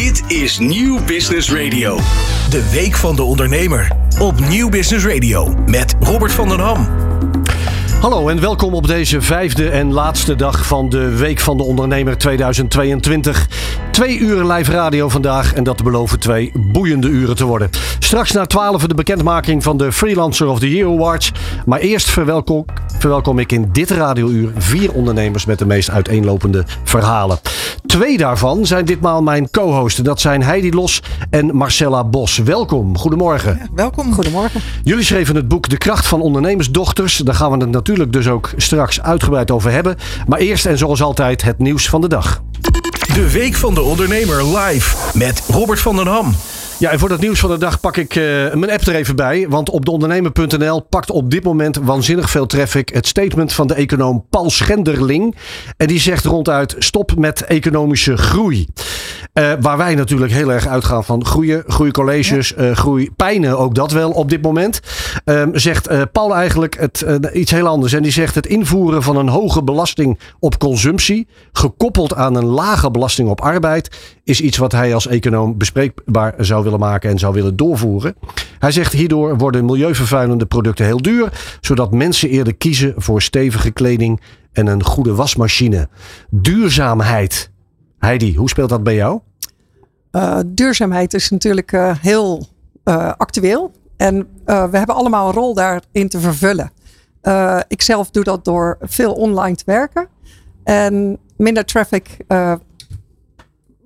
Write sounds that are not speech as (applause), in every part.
Dit is Nieuw Business Radio. De Week van de Ondernemer. Op Nieuw Business Radio. Met Robert van den Ham. Hallo en welkom op deze vijfde en laatste dag van de Week van de Ondernemer 2022. Twee uren live radio vandaag en dat beloven twee boeiende uren te worden. Straks na twaalf de bekendmaking van de Freelancer of the Year Awards. Maar eerst verwelkom, verwelkom ik in dit radiouur vier ondernemers met de meest uiteenlopende verhalen. Twee daarvan zijn ditmaal mijn co-hosten. Dat zijn Heidi Los en Marcella Bos. Welkom, goedemorgen. welkom. Goedemorgen. Jullie schreven het boek De Kracht van Ondernemersdochters. Daar gaan we het natuurlijk dus ook straks uitgebreid over hebben. Maar eerst en zoals altijd het nieuws van de dag. De Week van de Ondernemer live met Robert van den Ham. Ja, en voor dat nieuws van de dag pak ik uh, mijn app er even bij. Want op deondernemer.nl pakt op dit moment waanzinnig veel traffic het statement van de econoom Paul Schenderling. En die zegt ronduit: stop met economische groei. Uh, waar wij natuurlijk heel erg uitgaan van groeien, groeicolleges, ja. uh, groei, pijnen ook dat wel op dit moment. Um, zegt uh, Paul eigenlijk het, iets heel anders. En die zegt het invoeren van een hoge belasting op consumptie, gekoppeld aan een lage belasting op arbeid, is iets wat hij als econoom bespreekbaar zou willen maken en zou willen doorvoeren. Hij zegt hierdoor worden milieuvervuilende producten heel duur, zodat mensen eerder kiezen voor stevige kleding en een goede wasmachine. Duurzaamheid. Heidi, hoe speelt dat bij jou? Uh, duurzaamheid is natuurlijk uh, heel uh, actueel. En we hebben allemaal een rol daarin te vervullen. ik zelf doe dat door veel online te werken. En minder traffic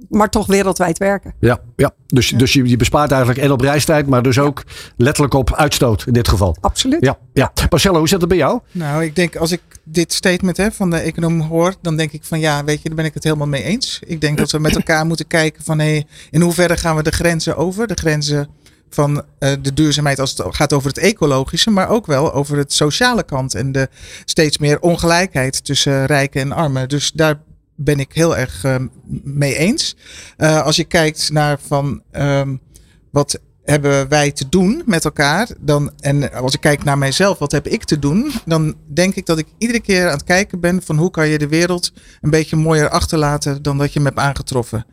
maar toch wereldwijd werken. Ja, ja. dus, dus je, je bespaart eigenlijk en op reistijd, maar dus ook letterlijk op uitstoot in dit geval. Absoluut. Ja, ja. Marcelo, hoe zit het bij jou? Nou, ik denk als ik dit statement hè, van de econoom hoor, dan denk ik van ja, weet je, daar ben ik het helemaal mee eens. Ik denk dat we met elkaar moeten kijken van hé, in hoeverre gaan we de grenzen over? De grenzen van uh, de duurzaamheid als het gaat over het ecologische, maar ook wel over het sociale kant en de steeds meer ongelijkheid tussen rijken en armen. Dus daar ben ik heel erg uh, mee eens. Uh, als je kijkt naar van um, wat hebben wij te doen met elkaar, dan, en als ik kijk naar mijzelf, wat heb ik te doen, dan denk ik dat ik iedere keer aan het kijken ben van hoe kan je de wereld een beetje mooier achterlaten dan dat je hem hebt aangetroffen.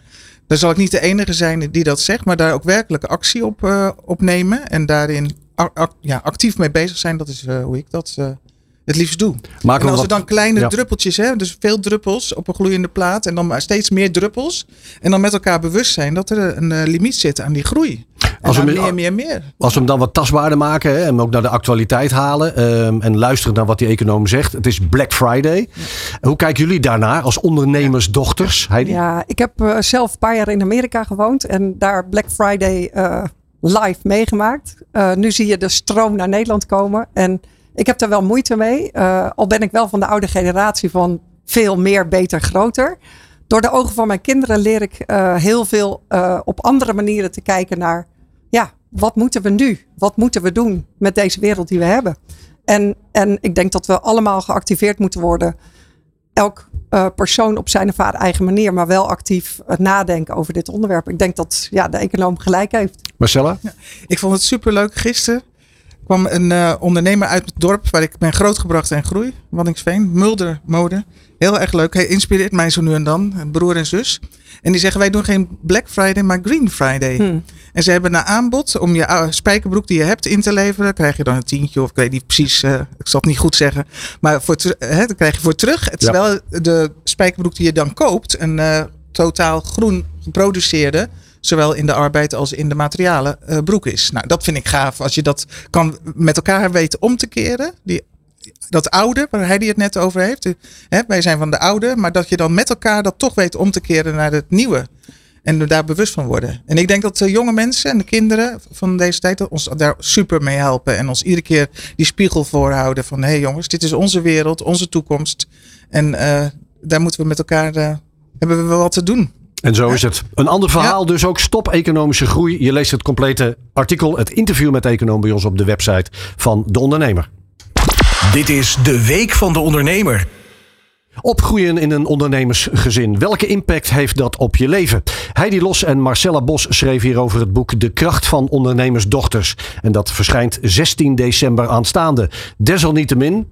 Daar zal ik niet de enige zijn die dat zegt, maar daar ook werkelijk actie op, uh, op nemen en daarin ja, actief mee bezig zijn. Dat is hoe ik dat het liefst doe. Maken en als wat, er dan kleine ja. druppeltjes, hè, dus veel druppels op een gloeiende plaat en dan maar steeds meer druppels. En dan met elkaar bewust zijn dat er een uh, limiet zit aan die groei. Als we, meer, meer, meer. Als we hem dan wat tastbaarder maken hè, en ook naar de actualiteit halen um, en luisteren naar wat die econoom zegt. Het is Black Friday. Ja. Hoe kijken jullie daarnaar als ondernemersdochters? Heidi? Ja, ik heb uh, zelf een paar jaar in Amerika gewoond en daar Black Friday uh, live meegemaakt. Uh, nu zie je de stroom naar Nederland komen en ik heb daar wel moeite mee. Uh, al ben ik wel van de oude generatie van veel meer, beter, groter. Door de ogen van mijn kinderen leer ik uh, heel veel uh, op andere manieren te kijken naar, ja, wat moeten we nu? Wat moeten we doen met deze wereld die we hebben? En, en ik denk dat we allemaal geactiveerd moeten worden. Elk uh, persoon op zijn of haar eigen manier, maar wel actief nadenken over dit onderwerp. Ik denk dat ja, de econoom gelijk heeft. Marcella? Ja, ik vond het superleuk gisteren kwam een uh, ondernemer uit het dorp waar ik ben grootgebracht en groei. Waddinxveen, Mulder Mode. Heel erg leuk. Hij inspireert mij zo nu en dan, broer en zus. En die zeggen wij doen geen Black Friday, maar Green Friday. Hmm. En ze hebben een aanbod om je uh, spijkerbroek die je hebt in te leveren. krijg je dan een tientje of ik weet niet precies, uh, ik zal het niet goed zeggen. Maar voor hè, dan krijg je voor terug. Terwijl ja. de spijkerbroek die je dan koopt een uh, totaal groen geproduceerde zowel in de arbeid als in de materialen uh, broek is. Nou, dat vind ik gaaf. Als je dat kan met elkaar weten om te keren. Die, dat oude, waar hij die het net over heeft. Hè, wij zijn van de oude, maar dat je dan met elkaar dat toch weet om te keren naar het nieuwe. En daar bewust van worden. En ik denk dat de jonge mensen en de kinderen van deze tijd ons daar super mee helpen. En ons iedere keer die spiegel voorhouden van hé hey jongens, dit is onze wereld, onze toekomst. En uh, daar moeten we met elkaar, uh, hebben we wel wat te doen. En zo is het. Een ander verhaal ja. dus ook. Stop economische groei. Je leest het complete artikel, het interview met de econoom bij ons op de website van De Ondernemer. Dit is de Week van de Ondernemer. Opgroeien in een ondernemersgezin. Welke impact heeft dat op je leven? Heidi Los en Marcella Bos schreven hierover het boek De Kracht van Ondernemersdochters. En dat verschijnt 16 december aanstaande. Desalniettemin,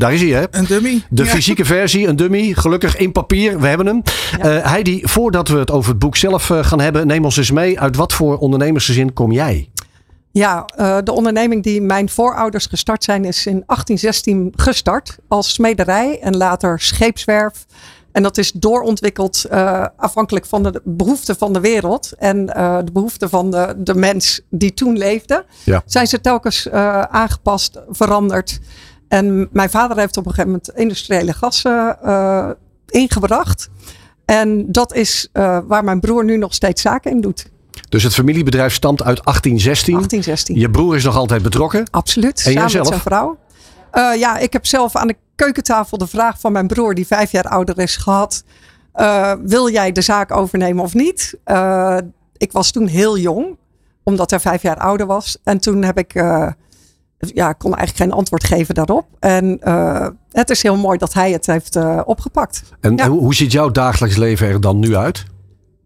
Daar is hij, hè? Een dummy. De Ja. fysieke versie, een dummy. Gelukkig in papier, we hebben hem. Eh, Heidi, voordat we het over het boek zelf eh, gaan hebben, neem ons eens mee. Uit wat voor ondernemersgezin kom jij? Ja, eh, de onderneming die mijn voorouders gestart zijn is in 1816 gestart als smederij en later scheepswerf. En dat is doorontwikkeld afhankelijk van de behoeften van de wereld en de behoeften van de, de mens die toen leefde. Ja. Zijn ze telkens aangepast, veranderd. En mijn vader heeft op een gegeven moment industriële gassen eh, ingebracht. En dat is eh, waar mijn broer nu nog steeds zaken in doet. Dus het familiebedrijf stamt uit 1816. 1816. Je broer is nog altijd betrokken. Absoluut. En jij samen zelf? met zijn vrouw. Eh, ja, ik heb zelf aan de keukentafel de vraag van mijn broer, die vijf jaar ouder is, gehad. eh, wil jij de zaak overnemen of niet? Ik was toen heel jong, omdat hij vijf jaar ouder was. En toen heb ik, ja, ik kon eigenlijk geen antwoord geven daarop. En eh, het is heel mooi dat hij het heeft eh, opgepakt. En Ja. hoe, hoe ziet jouw dagelijks leven er dan nu uit?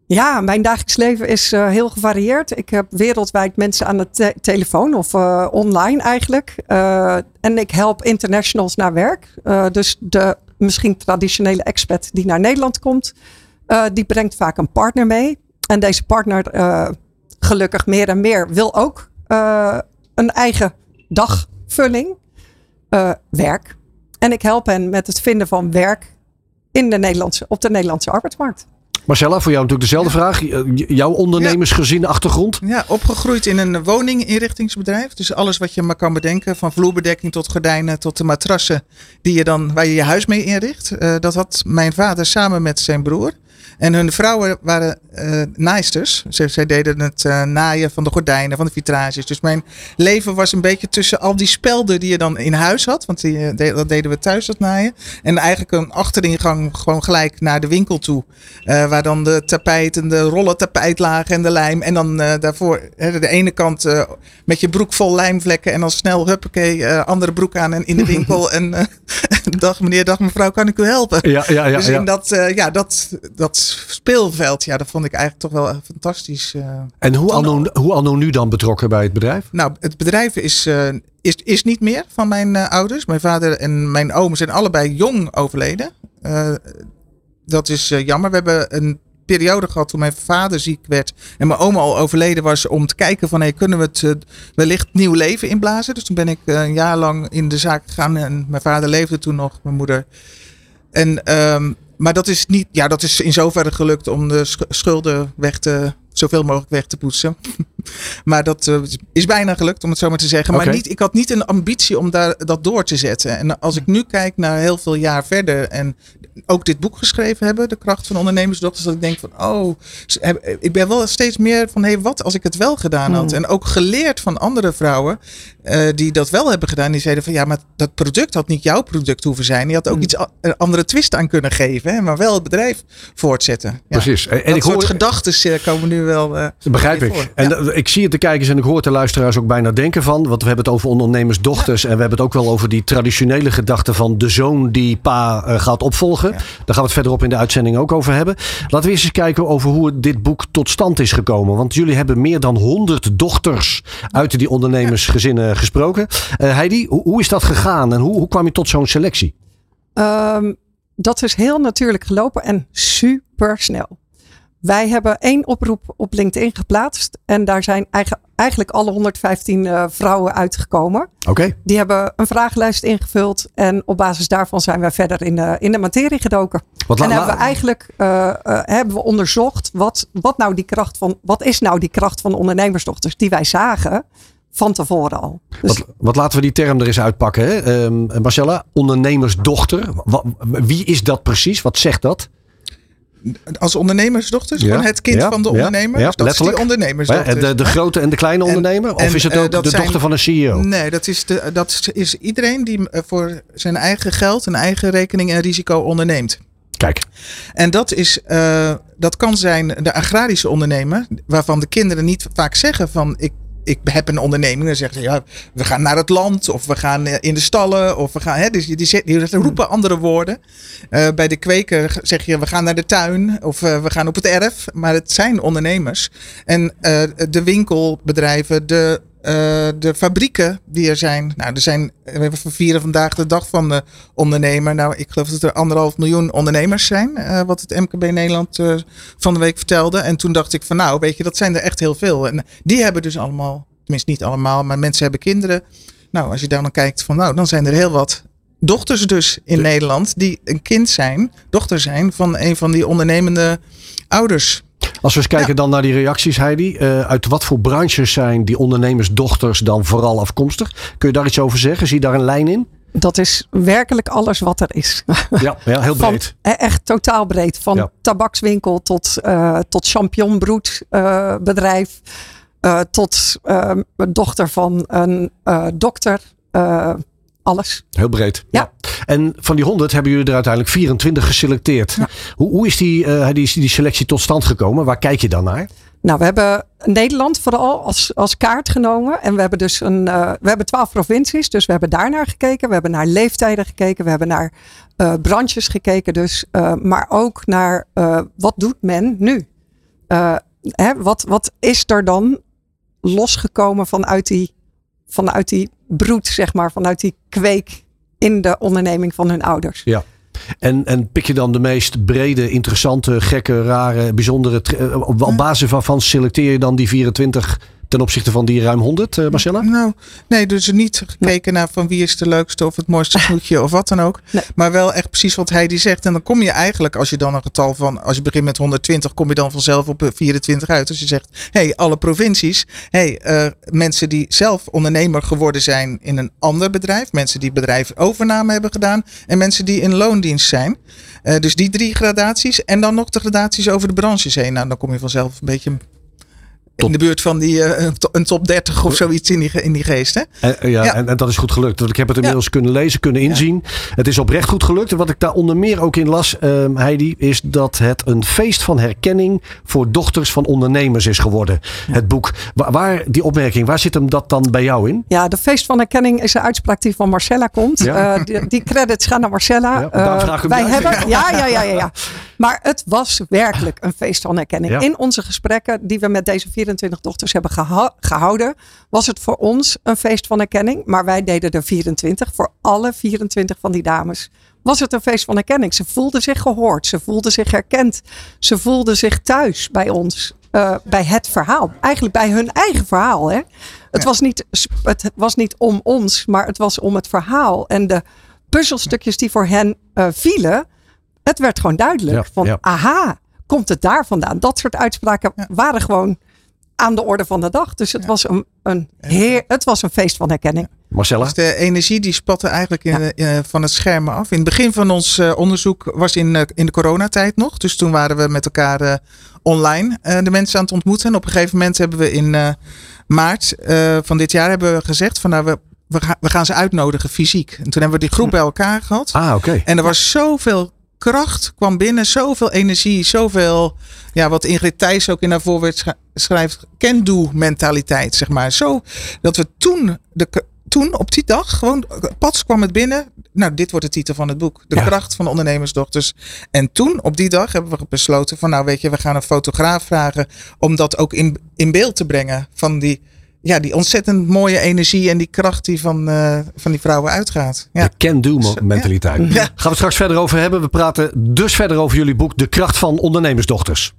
Ja, mijn dagelijks leven is eh, heel gevarieerd. Ik heb wereldwijd mensen aan de te- telefoon of online eigenlijk. En ik help internationals naar werk. Dus de misschien traditionele expat die naar Nederland komt, die brengt vaak een partner mee. En deze partner, gelukkig meer en meer, wil ook een eigen dagvulling, eh, werk. En ik help hen met het vinden van werk in de Nederlandse, op de Nederlandse arbeidsmarkt. Marcella, voor jou natuurlijk dezelfde vraag. Jouw ondernemersgezin achtergrond? Ja, opgegroeid in een woninginrichtingsbedrijf. Dus alles wat je maar kan bedenken. Van vloerbedekking tot gordijnen tot de matrassen die je dan, waar je je huis mee inricht. Eh, dat had mijn vader samen met zijn broer. En hun vrouwen waren eh naaisters. Zij, zij deden het eh, naaien van de gordijnen, van de vitrages. Dus mijn leven was een beetje tussen al die spelden die je dan in huis had. Want die, eh, de- dat deden we thuis, dat naaien. En eigenlijk een achteringang gewoon gelijk naar de winkel toe. Waar dan de tapijt en de rollen tapijt lagen en de lijm. En dan daarvoor hè, de ene kant met je broek vol lijmvlekken. En dan snel huppakee, andere broek aan en in de (laughs) winkel. en (laughs) dag meneer, dag mevrouw, kan ik u helpen? Ja, ja, ja. dus ja. in dat, eh, ja, dat, dat speelveld, ja, dat vond ik eigenlijk toch wel fantastisch. eh. En hoe anno, hoe anno nu dan betrokken bij het bedrijf? Nou, het bedrijf is, eh, is, is niet meer van mijn ouders. Mijn vader en mijn oom zijn allebei jong overleden. Dat is jammer. We hebben een periode gehad toen mijn vader ziek werd en mijn oma al overleden was om te kijken van hey, kunnen we het eh, wellicht nieuw leven inblazen. Dus toen ben ik eh, een jaar lang in de zaak gegaan en mijn vader leefde toen nog, mijn moeder. En, ehm, maar dat is, niet, ja, dat is in zoverre gelukt om de sch- schulden weg te, zoveel mogelijk weg te poetsen. (laughs) maar dat eh, is bijna gelukt, om het zo maar te zeggen. Maar niet, ik had niet een ambitie om daar, dat door te zetten. En als ik nu kijk naar heel veel jaar verder en ook dit boek geschreven hebben, De Kracht van Ondernemersdochters, dat ik denk van, oh, ik ben wel steeds meer van, hé, hey, wat als ik het wel gedaan had? Hmm. En ook geleerd van andere vrouwen eh, die dat wel hebben gedaan. Die zeiden van, ja, maar dat product had niet jouw product hoeven zijn. Je had ook Hmm. iets een andere twist aan kunnen geven, hè, maar wel het bedrijf voortzetten. Ja. Precies. En, dat ik soort hoor, gedachten eh, komen nu wel. eh, Dat begrijp ik. voor. En Ja. ik zie het de kijkers en ik hoor de luisteraars ook bijna denken van. Want we hebben het over ondernemersdochters. En we hebben het ook wel over die traditionele gedachte van de zoon die pa gaat opvolgen. Ja. Daar gaan we het verderop in de uitzending ook over hebben. Laten we eens eens kijken over hoe dit boek tot stand is gekomen. Want jullie hebben meer dan 100 dochters uit die ondernemersgezinnen gesproken. Eh, Heidi, hoe, hoe is dat gegaan en hoe, hoe kwam je tot zo'n selectie? Ehm, dat is heel natuurlijk gelopen en super snel. Wij hebben één oproep op LinkedIn geplaatst. En daar zijn eigen- eigenlijk alle 115 eh, vrouwen uitgekomen. Oké. Die hebben een vragenlijst ingevuld. En op basis daarvan zijn wij verder in de, in de materie gedoken. Wat en hebben we eigenlijk eh, eh, hebben we onderzocht wat, wat, nou die kracht van, wat is nou die kracht van ondernemersdochters die wij zagen van tevoren al. Dus Wat, wat laten we die term er eens uitpakken. Hè? Ehm, Marcella, ondernemersdochter. Wa- wie is dat precies? Wat zegt dat? Als ondernemersdochters, Ja, gewoon het kind ja, van de ondernemer. ja, Dus dat letterlijk. is die ondernemersdochters. de, de grote en de kleine En- ondernemer? of en, is het eh, ook de zijn- dochter van een CEO? Nee, dat is, de, dat is iedereen die eh, voor zijn eigen geld, een eigen rekening en risico onderneemt. Kijk, En dat, is, eh, dat kan zijn de agrarische ondernemer, waarvan de kinderen niet vaak zeggen van ik, ik heb een onderneming. Dan zeggen ze ja, we gaan naar het land of we gaan eh, in de stallen of we gaan. Hè, dus die, die, die roepen andere woorden. Eh, bij de kweker zeg je we gaan naar de tuin of eh, we gaan op het erf. Maar het zijn ondernemers. En de winkelbedrijven, de de fabrieken die er zijn. Nou, er zijn, we vieren vandaag de dag van de ondernemer. Nou, ik geloof dat er anderhalf miljoen ondernemers zijn. wat het MKB Nederland van de week vertelde. En toen dacht ik van nou, weet je, dat zijn er echt heel veel. En die hebben dus allemaal, tenminste niet allemaal, maar mensen hebben kinderen. Nou, als je daar dan kijkt van nou, dan zijn er heel wat dochters dus in Nederland die een kind zijn, dochter zijn van een van die ondernemende ouders. Als we eens kijken dan naar die reacties, Heidi. Uh, uit wat voor branches zijn die ondernemersdochters dan vooral afkomstig? Kun je daar iets over zeggen? Zie je daar een lijn in? Dat is werkelijk alles wat er is. Ja, ja heel (laughs) breed. Van, echt totaal breed. Van tabakswinkel tot, uh, tot champignonbroedbedrijf. Uh, tot dochter van een dokter alles. Heel breed. Ja. En van die 100 hebben jullie er uiteindelijk 24 geselecteerd. Hoe, hoe is die, uh, die, die selectie tot stand gekomen? Waar kijk je dan naar? Nou, we hebben Nederland vooral als, als kaart genomen. En we hebben dus een, uh, we hebben twaalf provincies. Dus we hebben daar naar gekeken. We hebben naar leeftijden gekeken. We hebben naar uh, branches gekeken. Dus, maar ook naar wat doet men nu? Hè, wat, wat is er dan losgekomen vanuit die, vanuit die broed, zeg maar, vanuit die kweek in de onderneming van hun ouders. Ja. En, en pik je dan de meest brede, interessante, gekke, rare, bijzondere. Eh, op basis waarvan selecteer je dan die 24 ten opzichte van die ruim 100, uh, eh, Marcella? Nou, nee, dus niet gekeken naar van wie is de leukste of het mooiste (laughs) snoetje of wat dan ook. Maar wel echt precies wat hij die zegt. En dan kom je eigenlijk, als je dan een getal van, als je begint met 120, kom je dan vanzelf op 24 uit. Als je zegt, hé, hey, alle provincies, hé, hey, uh, mensen die zelf ondernemer geworden zijn in een ander bedrijf, mensen die bedrijf overname hebben gedaan en mensen die in loondienst zijn. Uh, dus die drie gradaties en dan nog de gradaties over de branches heen. Nou, dan kom je vanzelf een beetje in de buurt van die, uh, een top 30 of zoiets in die, in die geest. Hè? En, eh, ja, En, en, dat is goed gelukt. Want ik heb het inmiddels kunnen lezen, kunnen inzien. Het is oprecht goed gelukt. En wat ik daar onder meer ook in las, uh, Heidi, is dat het een feest van herkenning voor dochters van ondernemers is geworden. Het boek. Waar, waar, die opmerking, waar zit hem dat dan bij jou in? Ja, de feest van herkenning is een uitspraak die van Marcella komt. Uh, die, die, credits gaan naar Marcella. wij hebben, ja, ja, ja, ja, Maar het was werkelijk een feest van herkenning. In onze gesprekken die we met deze vier 24 dochters hebben gehouden, was het voor ons een feest van erkenning. Maar wij deden er 24. Voor alle 24 van die dames was het een feest van erkenning. Ze voelden zich gehoord. Ze voelden zich herkend. Ze voelden zich thuis bij ons. Uh, bij het verhaal. Eigenlijk bij hun eigen verhaal. Hè? Het, was niet, het was niet om ons, maar het was om het verhaal. En de puzzelstukjes die voor hen uh, vielen. Het werd gewoon duidelijk. van aha, komt het daar vandaan? Dat soort uitspraken waren gewoon aan de orde van de dag. Dus het, was, een, een heer, het was een feest van herkenning. Marcella? Dus de energie die spatte eigenlijk in, ja. van het scherm af. In het begin van ons uh, onderzoek was in, uh, in de coronatijd nog. Dus toen waren we met elkaar uh, online de mensen aan het ontmoeten. En op een gegeven moment hebben we in maart van dit jaar hebben we gezegd van nou we we, we gaan ze uitnodigen fysiek. En toen hebben we die groep bij elkaar gehad. Ah, oké. En er was zoveel kracht kwam binnen. Zoveel energie, zoveel, ja, wat Ingrid Thijs ook in haar voorwoord schrijft, can-do mentaliteit, zeg maar. Zo dat we toen, de, toen op die dag, gewoon, pas kwam het binnen. Nou, dit wordt de titel van het boek. De kracht van de ondernemersdochters. En toen, op die dag, hebben we besloten van, nou weet je, we gaan een fotograaf vragen om dat ook in, in beeld te brengen van die ja, die ontzettend mooie energie en die kracht die van, uh, van die vrouwen uitgaat. Ja. De can-do mentaliteit. Ja. Gaan we het straks verder over hebben. We praten dus verder over jullie boek De Kracht van Ondernemersdochters.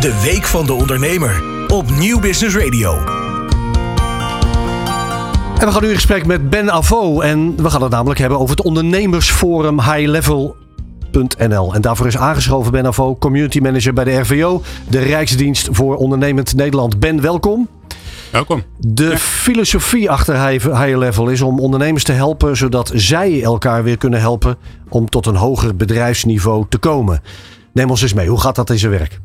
De Week van de Ondernemer op Nieuw Business Radio. En we gaan nu in gesprek met Ben Avo. En we gaan het namelijk hebben over het ondernemersforum High Level NL. En daarvoor is aangeschoven Ben Avo, community manager bij de RVO, de Rijksdienst voor Ondernemend Nederland. Ben, welkom. Welkom. De filosofie achter High Level is om ondernemers te helpen zodat zij elkaar weer kunnen helpen om tot een hoger bedrijfsniveau te komen. Neem ons eens mee, hoe gaat dat in zijn werk?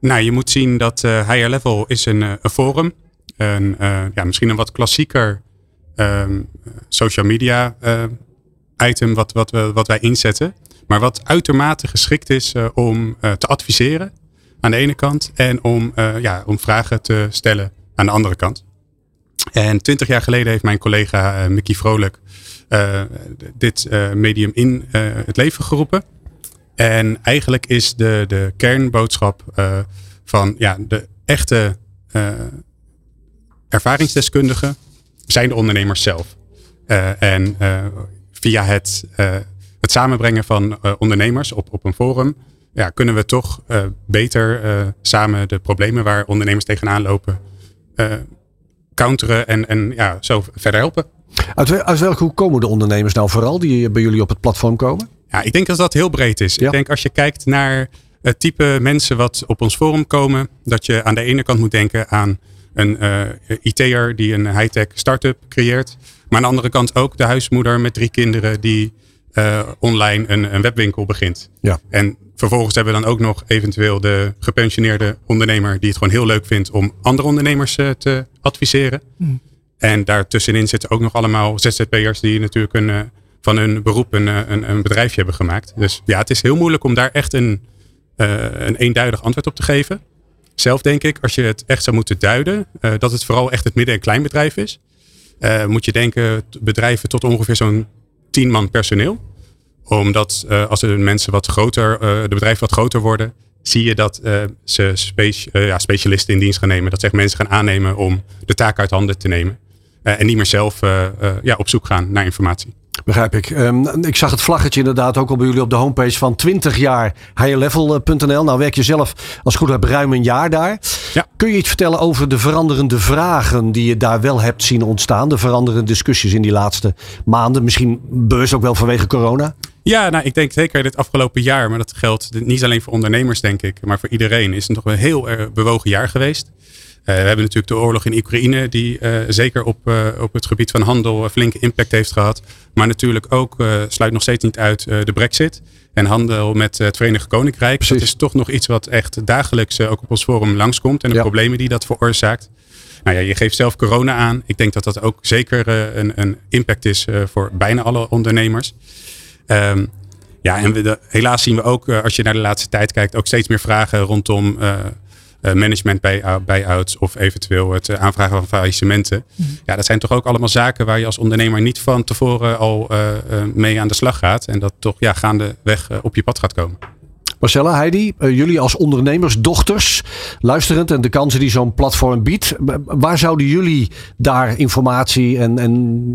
Nou, je moet zien dat uh, Higher Level is een, uh, een forum. Een, uh, ja, misschien een wat klassieker ehm, social media item wat, wat, we, wat wij inzetten. Maar wat uitermate geschikt is om te adviseren aan de ene kant. En om, ja, om vragen te stellen aan de andere kant. En twintig jaar geleden heeft mijn collega uh, Mickey Vrolijk uh, dit uh, medium in het leven geroepen. En eigenlijk is de, de kernboodschap van ja, de echte ervaringsdeskundigen zijn de ondernemers zelf. en via het, het samenbrengen van ondernemers op, op een forum ja, kunnen we toch beter samen de problemen waar ondernemers tegenaan lopen counteren en, en ja, zo verder helpen. Uit, uit welke hoek komen de ondernemers nou vooral die bij jullie op het platform komen? Ja, ik denk dat dat heel breed is. Ik denk als je kijkt naar het type mensen wat op ons forum komen, dat je aan de ene kant moet denken aan een uh, IT'er die een high-tech start-up creëert. Maar aan de andere kant ook de huismoeder met drie kinderen die uh, online een, een, webwinkel begint. Ja. En vervolgens hebben we dan ook nog eventueel de gepensioneerde ondernemer die het gewoon heel leuk vindt om andere ondernemers uh, te adviseren. Mm. En daartussenin zitten ook nog allemaal ZZP'ers die natuurlijk een, van hun beroep een, een, een bedrijfje hebben gemaakt. Dus ja, het is heel moeilijk om daar echt een, een eenduidig antwoord op te geven. Zelf denk ik, als je het echt zou moeten duiden, dat het vooral echt het midden- en kleinbedrijf is. moet je denken bedrijven tot ongeveer zo'n tien man personeel. Omdat uh, als de mensen wat groter, uh, de bedrijven wat groter worden, zie je dat uh, ze speci ja, specialisten in dienst gaan nemen. Dat ze echt mensen gaan aannemen om de taak uit handen te nemen. en niet meer zelf ja, op zoek gaan naar informatie. Begrijp ik. Um, ik zag het vlaggetje inderdaad ook al bij jullie op de homepage van 20 jaar higherlevel.nl. Nou werk je zelf als goed heb ruim een jaar daar. Kun je iets vertellen over de veranderende vragen die je daar wel hebt zien ontstaan? De veranderende discussies in die laatste maanden. Misschien bewust ook wel vanwege corona? Ja, nou, ik denk zeker dit afgelopen jaar, maar dat geldt niet alleen voor ondernemers, denk ik, maar voor iedereen, is het toch een heel erg bewogen jaar geweest. Uh, we hebben natuurlijk de oorlog in Oekraïne, die uh, zeker op, uh, op het gebied van handel flinke impact heeft gehad. Maar natuurlijk ook, sluit nog steeds niet uit, de brexit. En handel met het Verenigd Koninkrijk. Precies. Dat is toch nog iets wat echt dagelijks ook op ons forum langskomt. En de ja. problemen die dat veroorzaakt. Nou ja, je geeft zelf corona aan. Ik denk dat dat ook zeker een, een impact is voor bijna alle ondernemers. Um, ja, en we de, helaas zien we ook, als je naar de laatste tijd kijkt, ook steeds meer vragen rondom uh, management buyouts of eventueel het eh, aanvragen van faillissementen. Mhm. Ja, dat zijn toch ook allemaal zaken waar je als ondernemer niet van tevoren al mee aan de slag gaat. En dat toch ja, gaandeweg op je pad gaat komen. Marcella, Heidi, jullie als ondernemers, dochters, luisterend en de kansen die zo'n platform biedt. Waar zouden jullie daar informatie en, en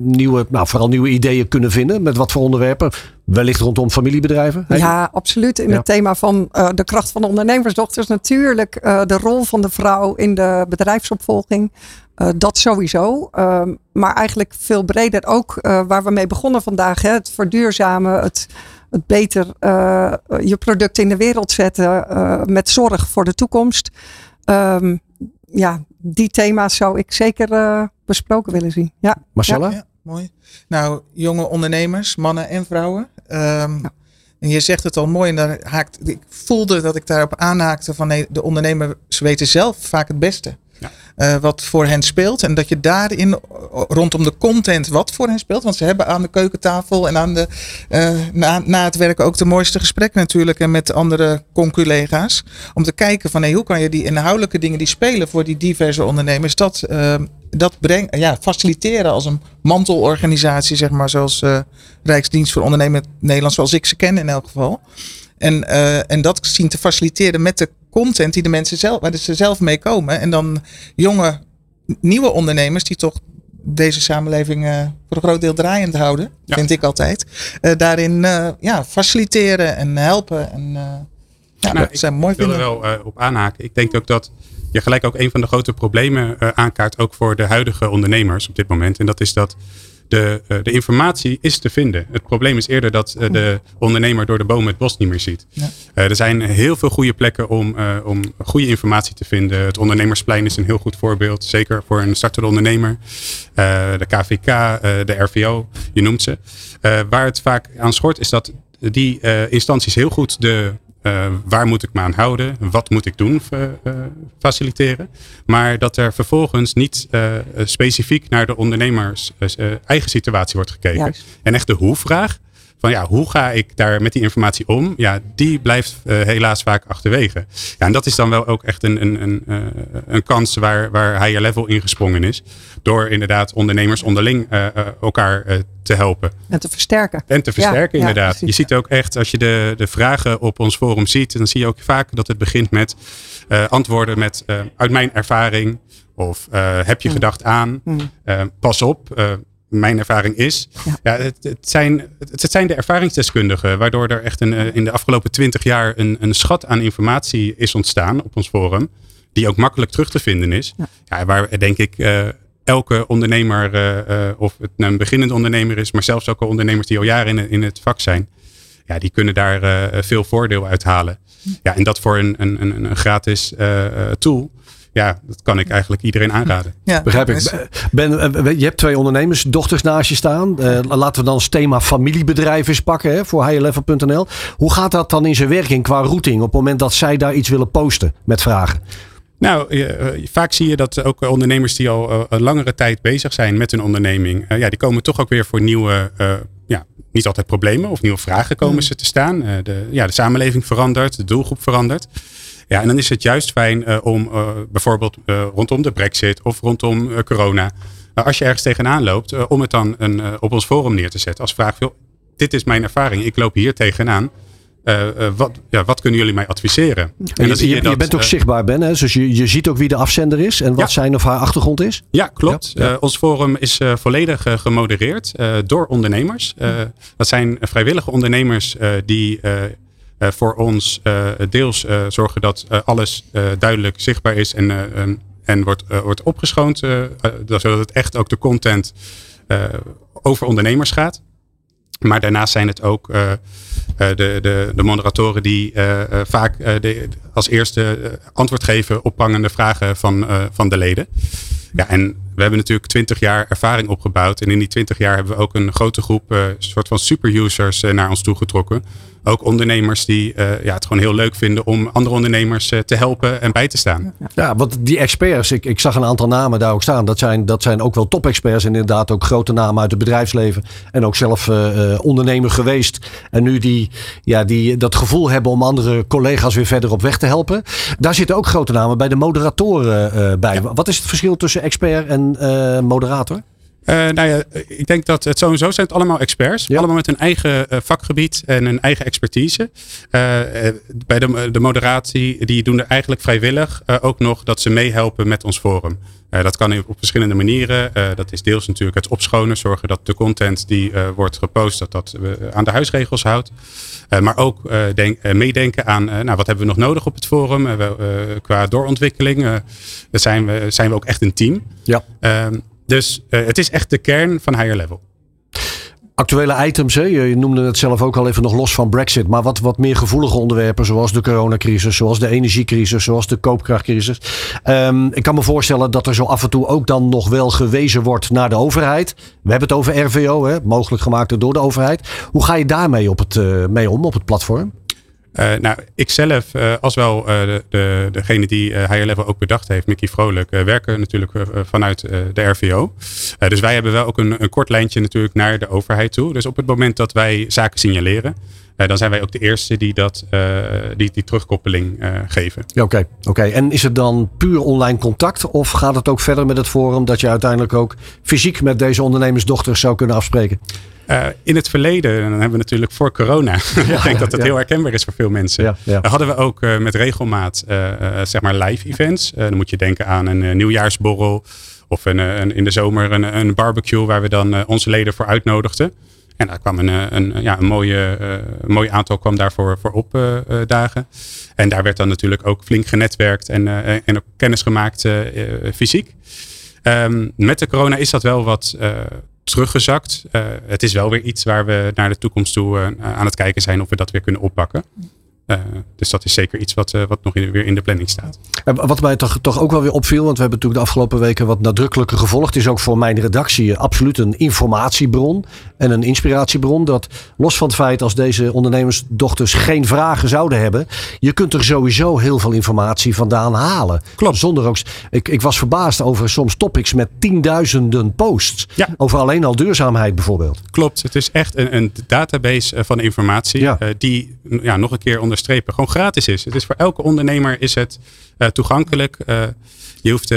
nieuwe, nou, vooral nieuwe ideeën kunnen vinden? Met wat voor onderwerpen? Wellicht rondom familiebedrijven? Ja, absoluut. In het thema van uh, de kracht van de ondernemersdochters natuurlijk. Uh, de rol van de vrouw in de bedrijfsopvolging. Uh, dat sowieso. Ehm, maar eigenlijk veel breder ook waar we mee begonnen vandaag. Hè, het verduurzamen, het, het beter je product in de wereld zetten. met zorg voor de toekomst. Um, ja, die thema's zou ik zeker besproken willen zien. Ja. Marcella? Ja mooi. Nou, jonge ondernemers, mannen en vrouwen. Um, En je zegt het al mooi en daar haakt, ik voelde dat ik daarop aanhaakte van nee, de ondernemers weten zelf vaak het beste. Uh, wat voor hen speelt. En dat je daarin rondom de content wat voor hen speelt. Want ze hebben aan de keukentafel en aan de, uh, na, na het werk ook de mooiste gesprekken natuurlijk. En met andere conculega's. Om te kijken van hey, hoe kan je die inhoudelijke dingen die spelen voor die diverse ondernemers. Dat, uh, dat brengen, ja, faciliteren als een mantelorganisatie, zeg maar. Zoals Rijksdienst voor Ondernemen Nederland, zoals ik ze ken in elk geval. En, en dat zien te faciliteren met de content die de mensen zelf, waar ze zelf mee komen. En dan jonge, nieuwe ondernemers die toch deze samenleving uh, voor een groot deel draaiend houden, vind ik altijd. Uh, daarin uh, ja, faciliteren en helpen. En, ja, nou, dat zijn mooi Ik wil er wel op aanhaken. Ik denk ook dat je gelijk ook een van de grote problemen aankaart, ook voor de huidige ondernemers op dit moment. En dat is dat de, uh, de informatie is te vinden. Het probleem is eerder dat uh, de ondernemer door de bomen het bos niet meer ziet. Ja. Uh, er zijn heel veel goede plekken om, om goede informatie te vinden. Het ondernemersplein is een heel goed voorbeeld. Zeker voor een startende ondernemer. de KVK, de RVO, je noemt ze. waar het vaak aan schort is dat die instanties heel goed de uh, waar moet ik me aan houden? Wat moet ik doen? Uh, faciliteren. Maar dat er vervolgens niet uh, specifiek naar de ondernemers eigen situatie wordt gekeken. Juist. En echt de hoe-vraag van ja, hoe ga ik daar met die informatie om? Ja, die blijft helaas vaak achterwege. Ja, en dat is dan wel ook echt een, een, een, een kans waar, waar higher level ingesprongen is. Door inderdaad ondernemers onderling elkaar te helpen. En te versterken. En te versterken, inderdaad. je ziet ook echt, als je de, de vragen op ons forum ziet, dan zie je ook vaak dat het begint met antwoorden met uit mijn ervaring. Of heb je mm. gedacht aan? Mm. pas op mijn ervaring is. Ja. het, het, zijn, het, zijn de ervaringsdeskundigen, waardoor er echt een, eh, in de afgelopen twintig jaar een, een schat aan informatie is ontstaan op ons forum. Die ook makkelijk terug te vinden is. Ja. waar denk ik uh, elke ondernemer, uh, of het nou een beginnende ondernemer is, maar zelfs ook al ondernemers die al jaren in, in het vak zijn. Ja, die kunnen daar veel voordeel uit halen. Ja, en dat voor een, een, een, een gratis tool ja, dat kan ik eigenlijk iedereen aanraden. Ja, Begrijp ik. Ben, eh, je hebt twee ondernemersdochters naast je staan. Uh, laten we dan als thema familiebedrijf eens pakken hè, voor higherlevel.nl. Hoe gaat dat dan in zijn werking qua routing op het moment dat zij daar iets willen posten met vragen? Nou, eh, vaak zie je dat ook ondernemers die al een langere tijd bezig zijn met hun onderneming, ja, die komen toch ook weer voor nieuwe, ja, niet altijd problemen of nieuwe vragen komen mm. ze te staan. de, ja, de samenleving verandert, de doelgroep verandert. Ja, en dan is het juist fijn uh, om uh, bijvoorbeeld uh, rondom de brexit of rondom corona, als je ergens tegenaan loopt, om het dan een, op ons forum neer te zetten als vraag, dit is mijn ervaring, ik loop hier tegenaan. wat, ja, wat kunnen jullie mij adviseren? En je, je, je, bent ook zichtbaar, Ben. Hè? Dus je, je ziet ook wie de afzender is en wat zijn of haar achtergrond is. Ja, klopt. ons forum is volledig gemodereerd door ondernemers. dat zijn vrijwillige ondernemers die voor ons uh, deels uh, zorgen dat alles duidelijk zichtbaar is en, en wordt, wordt opgeschoond. zodat het echt ook de content over ondernemers gaat. Maar daarnaast zijn het ook de, de, de moderatoren die vaak de, als eerste antwoord geven op prangende vragen van, van de leden. Ja, en we hebben natuurlijk twintig jaar ervaring opgebouwd. En in die twintig jaar hebben we ook een grote groep, uh, soort van superusers uh, naar ons toe getrokken. Ook ondernemers die uh, ja, het gewoon heel leuk vinden om andere ondernemers te helpen en bij te staan. Ja, want die experts, ik, ik zag een aantal namen daar ook staan. Dat zijn, dat zijn ook wel top-experts en inderdaad ook grote namen uit het bedrijfsleven. En ook zelf ondernemer geweest. En nu die, ja, die dat gevoel hebben om andere collega's weer verder op weg te helpen. Daar zitten ook grote namen bij de moderatoren bij. Wat is het verschil tussen expert en uh, moderator? Uh, nou ja, ik denk dat het sowieso zijn het allemaal experts. Allemaal met hun eigen uh, vakgebied en hun eigen expertise. Uh, bij de, de moderatie, die doen er eigenlijk vrijwillig ook nog dat ze meehelpen met ons forum. dat kan op verschillende manieren. dat is deels natuurlijk het opschonen. Zorgen dat de content die wordt gepost, dat dat aan de huisregels houdt. maar ook denk, meedenken aan, nou wat hebben we nog nodig op het forum? qua doorontwikkeling zijn, we, zijn we ook echt een team. Ja. Ehm, dus uh, het is echt de kern van higher level. Actuele items, hè? je noemde het zelf ook al even nog los van Brexit. Maar wat, wat meer gevoelige onderwerpen, zoals de coronacrisis, zoals de energiecrisis, zoals de koopkrachtcrisis. Um, ik kan me voorstellen dat er zo af en toe ook dan nog wel gewezen wordt naar de overheid. We hebben het over RVO, hè? mogelijk gemaakt door de overheid. Hoe ga je daarmee op het, uh, mee om op het platform? Uh, nou, ik zelf, uh, als wel uh, de, de, degene die Higher Level ook bedacht heeft, Mickey Vrolijk, werken natuurlijk vanuit de RVO. dus wij hebben wel ook een, een, kort lijntje natuurlijk naar de overheid toe. Dus op het moment dat wij zaken signaleren, dan zijn wij ook de eerste die dat, die, die terugkoppeling geven. Ja, Oké, oké. en is het dan puur online contact of gaat het ook verder met het forum dat je uiteindelijk ook fysiek met deze ondernemersdochters zou kunnen afspreken? Uh, in het verleden, en dan hebben we natuurlijk voor corona, (laughs) ik denk dat het heel herkenbaar is voor veel mensen, ja, hadden we ook uh, met regelmaat uh, zeg maar live events. dan moet je denken aan een nieuwjaarsborrel of een, een, in de zomer een, een barbecue waar we dan onze leden voor uitnodigden. En daar kwam een, een, ja, een, mooie, een mooi aantal kwam daarvoor voor opdagen. en daar werd dan natuurlijk ook flink genetwerkt en, en ook kennis gemaakt fysiek. Um, met de corona is dat wel wat teruggezakt. Uh, het is wel weer iets waar we naar de toekomst toe uh, aan het kijken zijn of we dat weer kunnen oppakken. Uh, dus dat is zeker iets wat, uh, wat nog in, weer in de planning staat. En wat mij toch, toch ook wel weer opviel, want we hebben natuurlijk de afgelopen weken wat nadrukkelijker gevolgd, is ook voor mijn redactie absoluut een informatiebron en een inspiratiebron. Dat los van het feit als deze ondernemersdochters geen vragen zouden hebben, je kunt er sowieso heel veel informatie vandaan halen. Klopt. Zonder ook, ik, ik was verbaasd over soms topics met tienduizenden posts. Ja. Over alleen al duurzaamheid bijvoorbeeld. Klopt, het is echt een, een database van informatie Ja. uh, die ja, nog een keer onderstrepen gewoon gratis is. Het is voor elke ondernemer is het uh, toegankelijk. Uh, je hoeft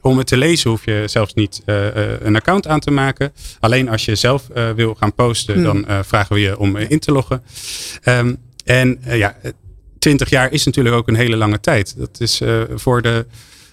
om het te lezen hoef je zelfs niet een account aan te maken. Alleen als je zelf wil gaan posten, Hmm. dan vragen we je om in te loggen. Um, en ja, 20 jaar is natuurlijk ook een hele lange tijd. Dat is voor de,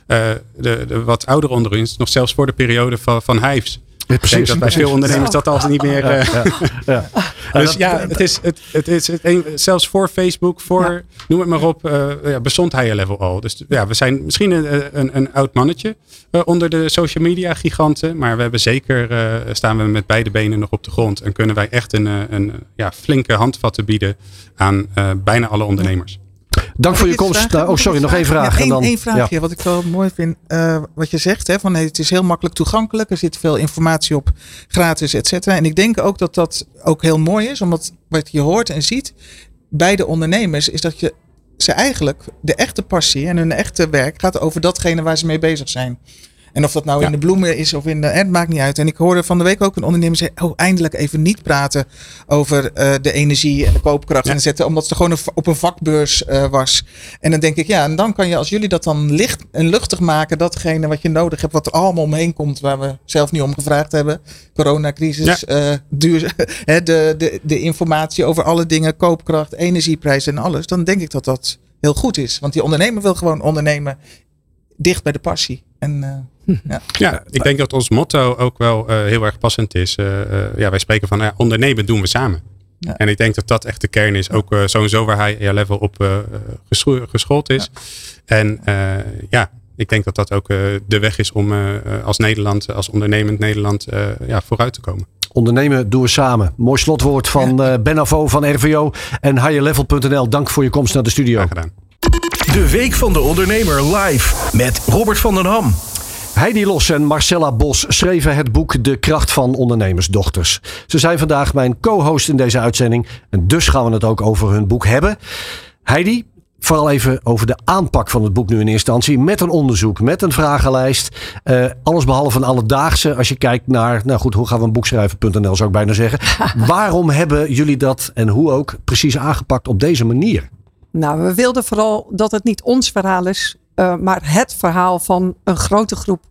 de, de, wat ouderen onder ons nog zelfs voor de periode van, van Hives. Ja, ik denk dat bij veel ondernemers dat al niet meer. Ja, ja. dus ja, het is, het, het is het een, zelfs voor Facebook, voor noem het maar op, uh, ja, bestond higher level al. Dus ja, we zijn misschien een, een, een oud mannetje uh, onder de social media giganten, maar we hebben zeker staan we met beide benen nog op de grond en kunnen wij echt een, een ja, flinke handvatten bieden aan bijna alle ondernemers. Dank voor je komst. Nou, oh, sorry, nog één vraag. Ja, Eén vraagje, wat ik wel mooi vind. Uh, wat je zegt, hè, van, het is heel makkelijk toegankelijk. Er zit veel informatie op, gratis, et cetera. En ik denk ook dat dat ook heel mooi is. Omdat wat je hoort en ziet bij de ondernemers... is dat je ze eigenlijk de echte passie en hun echte werk... gaat over datgene waar ze mee bezig zijn. En of dat nou Ja. in de bloemen is of in de. Het maakt niet uit. En ik hoorde van de week ook een ondernemer zeggen: Oh, eindelijk even niet praten over eh, de energie en de koopkracht. Ja. En zetten, omdat ze gewoon op een vakbeurs eh, was. En dan denk ik, ja, en dan kan je, als jullie dat dan licht en luchtig maken, datgene wat je nodig hebt, wat er allemaal omheen komt, waar we zelf niet om gevraagd hebben. Coronacrisis, eh, duur, (laughs) hè, de, de, de informatie over alle dingen, koopkracht, energieprijzen en alles. Dan denk ik dat dat heel goed is. Want die ondernemer wil gewoon ondernemen dicht bij de passie. En eh, (laughs) ja. Ja, ik denk dat ons motto ook wel eh, heel erg passend is. Eh, eh, ja, wij spreken van ondernemen doen we samen. Ja. En ik denk dat dat echt de kern is. Ook sowieso waar hij ja, level op eh, gescho- geschoold is. En eh, ja, ik denk dat dat ook eh, de weg is om als Nederland, als ondernemend Nederland, eh, ja, vooruit te komen. Ondernemen doen we samen. Mooi slotwoord van eh Ben Avo van RVO en higherlevel.nl. Dank voor je komst naar de studio. Graag gedaan. De Week van de Ondernemer live met Robert van den Ham. Heidi Los en Marcella Bos schreven het boek De Kracht van Ondernemersdochters. Ze zijn vandaag mijn co-host in deze uitzending. En dus gaan we het ook over hun boek hebben. Heidi, vooral even over de aanpak van het boek nu in eerste instantie. Met een onderzoek, met een vragenlijst. Eh, alles behalve een alledaagse. Als je kijkt naar, nou goed, hoe gaan we een boek schrijven.nl zou ik bijna zeggen. (laughs) Waarom hebben jullie dat en hoe ook precies aangepakt op deze manier? Nou, we wilden vooral dat het niet ons verhaal is, eh, maar het verhaal van een grote groep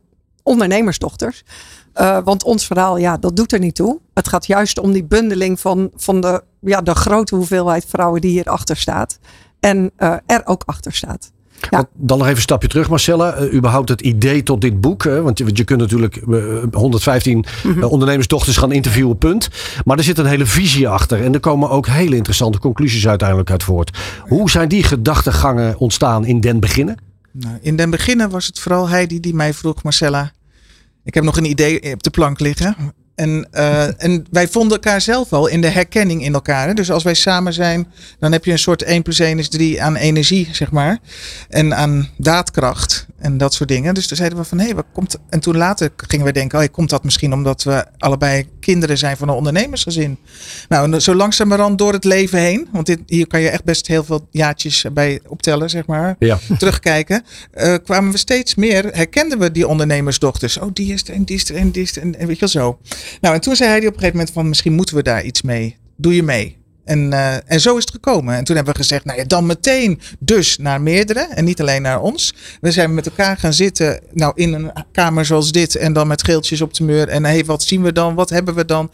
ondernemersdochters. Eh, want ons verhaal, ja, dat doet er niet toe. Het gaat juist om die bundeling van, van de, ja, de grote hoeveelheid vrouwen die hierachter staat. En eh, er ook achter staat. Ja. Dan nog even een stapje terug, Marcella. Uh, überhaupt het idee tot dit boek. Hè? Want je, je kunt natuurlijk uh, 115 Mhm. uh, ondernemersdochters gaan interviewen, punt. Maar er zit een hele visie achter. En er komen ook hele interessante conclusies uiteindelijk uit voort. Hoe zijn die gedachtegangen ontstaan in den beginnen? Nou, in den beginnen was het vooral Heidi die mij vroeg, Marcella. Ik heb nog een idee op de plank liggen. En, uh, en wij vonden elkaar zelf al in de herkenning in elkaar. Hè? Dus als wij samen zijn, dan heb je een soort 1 plus 1 is 3 aan energie, zeg maar. En aan daadkracht en dat soort dingen. Dus toen zeiden we van, hé, hey, wat komt... En toen later gingen we denken, oh, komt dat misschien omdat we allebei kinderen zijn van een ondernemersgezin. Nou, en zo langzamerhand door het leven heen. Want dit, hier kan je echt best heel veel jaartjes bij optellen, zeg maar. Ja. (laughs) Terugkijken. Uh, kwamen we steeds meer, herkenden we die ondernemersdochters. Oh, die is er en die is er en die is er en, en weet je wel zo. Nou, en toen zei hij op een gegeven moment van misschien moeten we daar iets mee. Doe je mee? En, uh, en zo is het gekomen. En toen hebben we gezegd, nou ja, dan meteen dus naar meerdere en niet alleen naar ons. We zijn met elkaar gaan zitten, nou in een kamer zoals dit en dan met geeltjes op de muur. En hé, hey, wat zien we dan? Wat hebben we dan?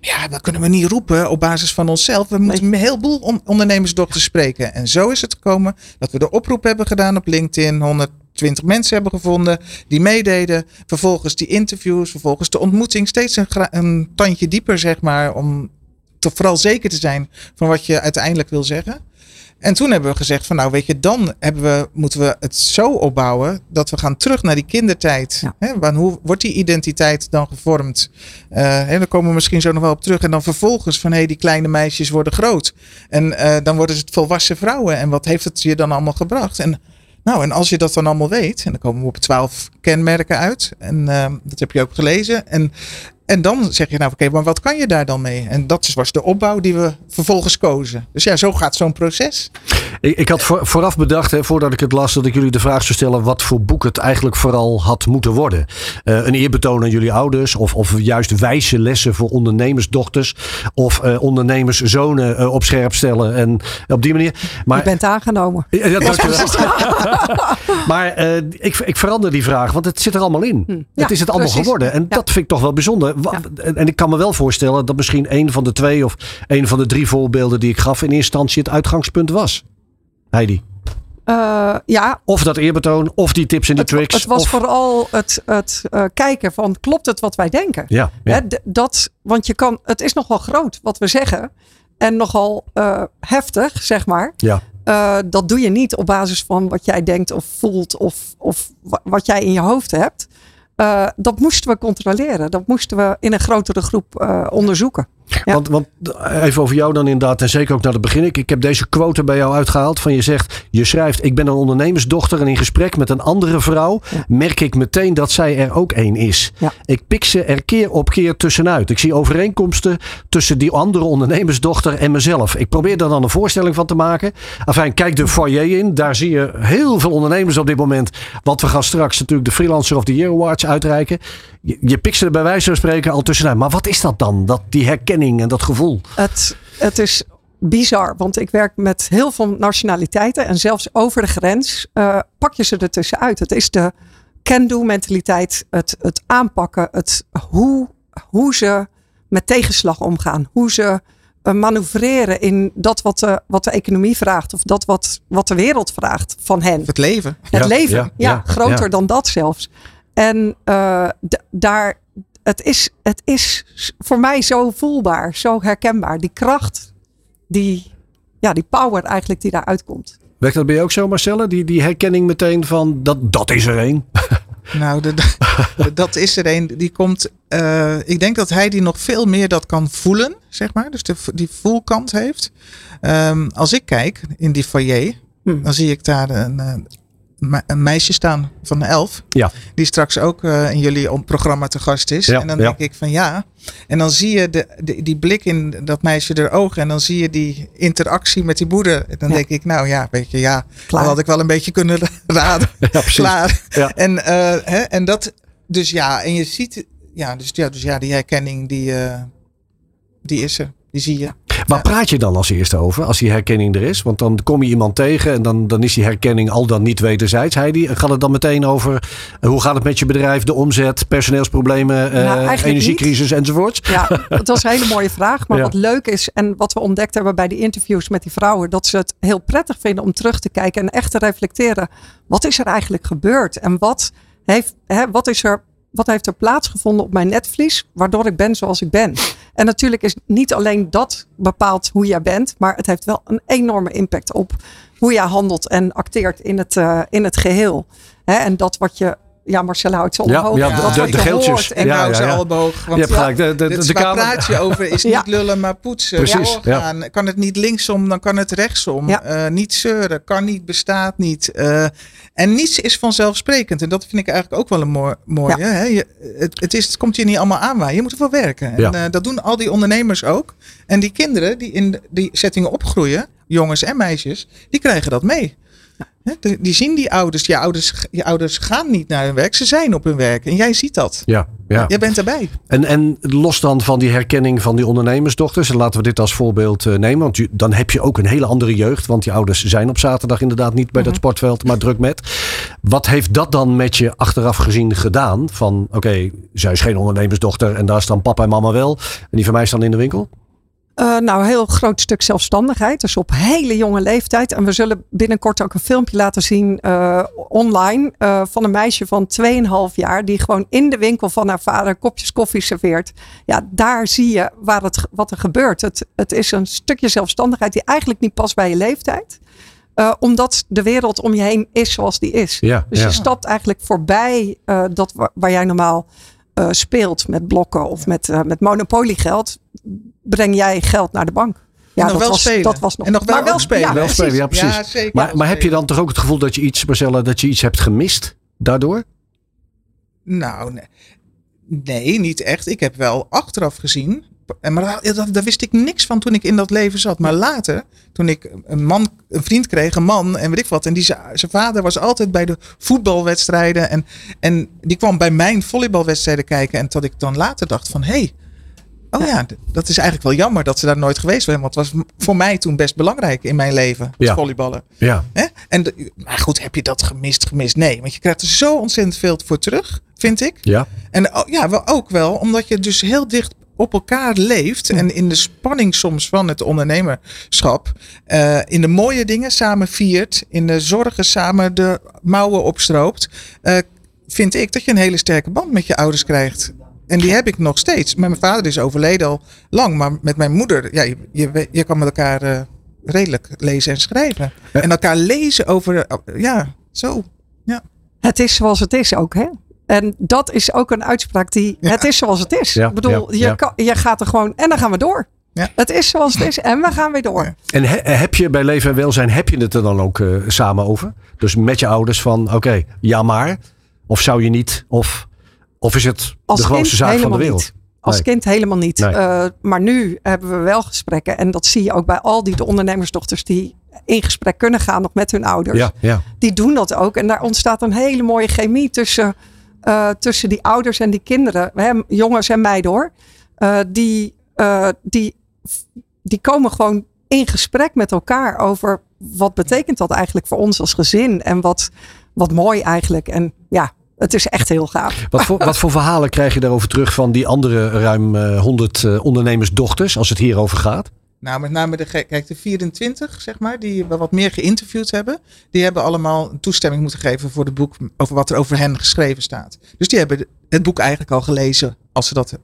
Ja, dat kunnen we niet roepen op basis van onszelf. We moeten een heleboel on ondernemersdochters spreken. En zo is het gekomen dat we de oproep hebben gedaan op LinkedIn. 100 20 mensen hebben gevonden die meededen. Vervolgens die interviews, vervolgens de ontmoeting. Steeds een, een tandje dieper, zeg maar, om te vooral zeker te zijn van wat je uiteindelijk wil zeggen. En toen hebben we gezegd van nou weet je, dan hebben we, moeten we het zo opbouwen dat we gaan terug naar die kindertijd. Ja. Hè, want hoe wordt die identiteit dan gevormd? Eh, en daar komen we misschien zo nog wel op terug. En dan vervolgens van hé, hey, die kleine meisjes worden groot. En eh, dan worden het volwassen vrouwen. En wat heeft het je dan allemaal gebracht? En nou, en als je dat dan allemaal weet, en dan komen we op twaalf kenmerken uit. En eh, dat heb je ook gelezen. En, en dan zeg je nou, oké, maar wat kan je daar dan mee? En dat was de opbouw die we vervolgens kozen. Dus ja, zo gaat zo'n proces. Ik, ik had voor- vooraf bedacht, hè, voordat ik het las, dat ik jullie de vraag zou stellen wat voor boek het eigenlijk vooral had moeten worden. Eh, een eerbetoon aan jullie ouders, of, of juist wijze lessen voor ondernemersdochters, of eh, ondernemerszonen eh, op scherp stellen. En op die manier. Maar, Je bent aangenomen. Ja, ja, dankjewel. (laughs) (laughs) maar eh, ik, ik verander die vraag, want het zit er allemaal in. Ja, het is het allemaal precies. geworden. En Ja. dat vind ik toch wel bijzonder. En, en ik kan me wel voorstellen dat misschien een van de twee of een van de drie voorbeelden die ik gaf in eerste instantie het uitgangspunt was. Heidi. Eh, ja, Of dat eerbetoon, of die tips en die het, tricks. het was of, vooral het, het eh, kijken van klopt het wat wij denken? Ja, ja. Hè, dat, want je kan, het is nogal groot wat we zeggen. En nogal eh, heftig, zeg maar. ja. Eh, dat doe je niet op basis van wat jij denkt of voelt of, of wa- wat jij in je hoofd hebt. Eh, dat moesten we controleren. Dat moesten we in een grotere groep eh, onderzoeken. Ja. Want, want even over jou dan inderdaad. En zeker ook naar het begin. Ik, ik heb deze quote bij jou uitgehaald. Van je zegt, je schrijft. Ik ben een ondernemersdochter. En in gesprek met een andere vrouw. Merk ik meteen dat zij er ook één is. Ja. Ik pik ze er keer op keer tussenuit. Ik zie overeenkomsten tussen die andere ondernemersdochter en mezelf. Ik probeer daar dan een voorstelling van te maken. Enfin, kijk de foyer in. Daar zie je heel veel ondernemers op dit moment. Want we gaan straks natuurlijk de Freelancer of the Year Awards uitreiken. Je, je pikt ze er bij wijze van spreken al tussenuit. Maar wat is dat dan? Dat, die herkenning en dat gevoel. Het, het is bizar, want ik werk met heel veel nationaliteiten. En zelfs over de grens eh, pak je ze er tussenuit. Het is de can-do mentaliteit. Het, het aanpakken. Het, hoe, hoe ze met tegenslag omgaan. Hoe ze eh, manoeuvreren in dat wat de, wat de economie vraagt. Of dat wat, wat de wereld vraagt van hen. Het leven. Het Ja, leven, ja, ja, ja, groter ja. dan dat zelfs. En eh, daar, het is, het is voor mij zo voelbaar, zo herkenbaar. Die kracht, die, ja, die power eigenlijk die daaruit komt. Werkt dat bij je ook zo, Marcelle? Die, die herkenning meteen van dat, dat is er één. (laughs) Nou, de, de- dat is er een. Die komt. eh, ik denk dat hij die nog veel meer dat kan voelen, zeg maar. Dus de, die voelkant heeft. Ehm, als ik kijk in die foyer, Hm. dan zie ik daar een, eh, me- een meisje staan van elf. Ja. Die straks ook eh, in jullie om- programma te gast is. Ja, en dan ja. denk ik van ja. En dan zie je de, de- die blik in dat meisje de ogen. En dan zie je die interactie met die moeder. En dan Ja. denk ik, nou ja, weet je, ja. Klaar. Dat had ik wel een beetje kunnen (laughs) raden. Ja, precies. Klaar. Ja. En, eh, hè, en dat, dus ja, en je ziet, ja, dus ja, dus ja die herkenning, die, eh, die is er. Die zie je. Waar praat je dan als eerste over, als die herkenning er is? Want dan kom je iemand tegen en dan, dan is die herkenning al dan niet wederzijds. Heidi, gaat het dan meteen over eh, hoe gaat het met je bedrijf, de omzet, personeelsproblemen, eh, Nou, energiecrisis enzovoorts? Ja, (laughs) dat was een hele mooie vraag. Maar Ja. wat leuk is en wat we ontdekt hebben bij die interviews met die vrouwen, dat ze het heel prettig vinden om terug te kijken en echt te reflecteren. Wat is er eigenlijk gebeurd? En wat heeft, hè, wat is er, wat heeft er plaatsgevonden op mijn netvlies, waardoor ik ben zoals ik ben? En natuurlijk is niet alleen dat bepaalt hoe jij bent, maar het heeft wel een enorme impact op hoe jij handelt en acteert in het, eh, in het geheel. En dat wat je, ja, Marcella houdt ze omhoog. ja, dat de- de je geeltjes. hoort En Ja, ja, ze ja. elleboog. Je Want hebt gelijk, de, de, dit de, is waar praat je over is (laughs) Ja. niet lullen, maar poetsen. Precies, Doorgaan. Kan het niet linksom, dan kan het rechtsom. Ja. Eh, niet zeuren, kan niet, bestaat niet. Eh, en niets is vanzelfsprekend. En dat vind ik eigenlijk ook wel een mooi, mooie. Ja. Hè? Je, het, het, is, het komt je niet allemaal aanwaaien. Je moet ervoor werken. Ja. En eh, dat doen al die ondernemers ook. En die kinderen die in die settingen opgroeien, jongens en meisjes, die krijgen dat mee. Die zien die ouders. Je, ouders. je ouders gaan niet naar hun werk. Ze zijn op hun werk. En jij ziet dat. Ja, ja. Jij bent erbij. En, en los dan van die herkenning van die ondernemersdochters. En laten we dit als voorbeeld eh, nemen. Want je- dan heb je ook een hele andere jeugd. Want die ouders zijn op zaterdag inderdaad niet bij dat sportveld. Maar druk met. Wat heeft dat dan met je achteraf gezien gedaan? Van oké, zij is geen ondernemersdochter. En daar staan papa en mama wel. En die van mij staan in de winkel. Uh, nou, een heel groot stuk zelfstandigheid. Dus op hele jonge leeftijd. En we zullen binnenkort ook een filmpje laten zien uh, online. Uh, van een meisje van 2,5 jaar. Die gewoon in de winkel van haar vader kopjes koffie serveert. Ja, daar zie je waar het, wat er gebeurt. Het, het is een stukje zelfstandigheid die eigenlijk niet past bij je leeftijd. omdat de wereld om je heen is zoals die is. Ja, dus ja. je stapt eigenlijk voorbij dat waar, waar jij normaal uh, speelt met blokken of met, uh, met monopoliegeld, breng jij geld naar de bank. Ja, nog dat wel was, spelen. Dat was nog, en nog wel, maar wel spelen. Ja, wel spelen, ja, precies. Ja, zeker, maar, maar heb je dan toch ook het gevoel dat je iets, Marcella, dat je iets hebt gemist daardoor? Nou, nee. nee, niet echt. Ik heb wel achteraf gezien. Maar daar, daar, wist ik niks van toen ik in dat leven zat. Maar later, toen ik een man, een vriend kreeg, een man en weet ik wat. En die, zijn vader was altijd bij de voetbalwedstrijden. En, en die kwam bij mijn volleybalwedstrijden kijken. En dat ik dan later dacht van, hé, hey, Oh ja, dat is eigenlijk wel jammer dat ze daar nooit geweest zijn. Want het was voor mij toen best belangrijk in mijn leven. Het ja. volleyballen. Ja. Hè? En de, maar goed, heb je dat gemist, gemist? Nee, want je krijgt er zo ontzettend veel voor terug, vind ik. Ja. En ja, wel ook wel, omdat je dus heel dicht op elkaar leeft. En in de spanning soms van het ondernemerschap. Uh, in de mooie dingen samen viert. In de zorgen samen de mouwen opstroopt. Uh, vind ik dat je een hele sterke band met je ouders krijgt. En die heb ik nog steeds. Mijn vader is overleden al lang. Maar met mijn moeder, ja, je, je, je kan met elkaar uh, redelijk lezen en schrijven. Ja. En elkaar lezen over, ja, zo. Ja. Het is zoals het is ook, hè? En dat is ook een uitspraak die, ja. het is zoals het is. Ja, ik bedoel, ja, je, kan, je gaat er gewoon, en dan gaan we door. Ja. Het is zoals het is en we gaan weer door. En he, heb je bij Leven en Welzijn, heb je het er dan ook uh, samen over? Dus met je ouders van, oké, okay, ja maar. Of zou je niet, of... Of is het Als de grootste zaak van de wereld? Niet. Als nee. kind helemaal niet. Nee. Uh, maar nu hebben we wel gesprekken. En dat zie je ook bij al die de ondernemersdochters die in gesprek kunnen gaan nog met hun ouders. Ja, ja. Die doen dat ook. En daar ontstaat een hele mooie chemie tussen, uh, tussen die ouders en die kinderen. Hè, jongens en meiden hoor. Uh, die, die, die komen gewoon in gesprek met elkaar over wat betekent dat eigenlijk voor ons als gezin. En wat, wat mooi eigenlijk. En ja, het is echt heel gaaf. Wat voor, wat voor verhalen krijg je daarover terug van die andere ruim uh, 100 uh, ondernemersdochters als het hierover gaat? Nou, met name de, kijk, de 24, zeg maar, die we wat meer geïnterviewd hebben. Die hebben allemaal een toestemming moeten geven voor het boek over wat er over hen geschreven staat. Dus die hebben het boek eigenlijk al gelezen. Als ze dat,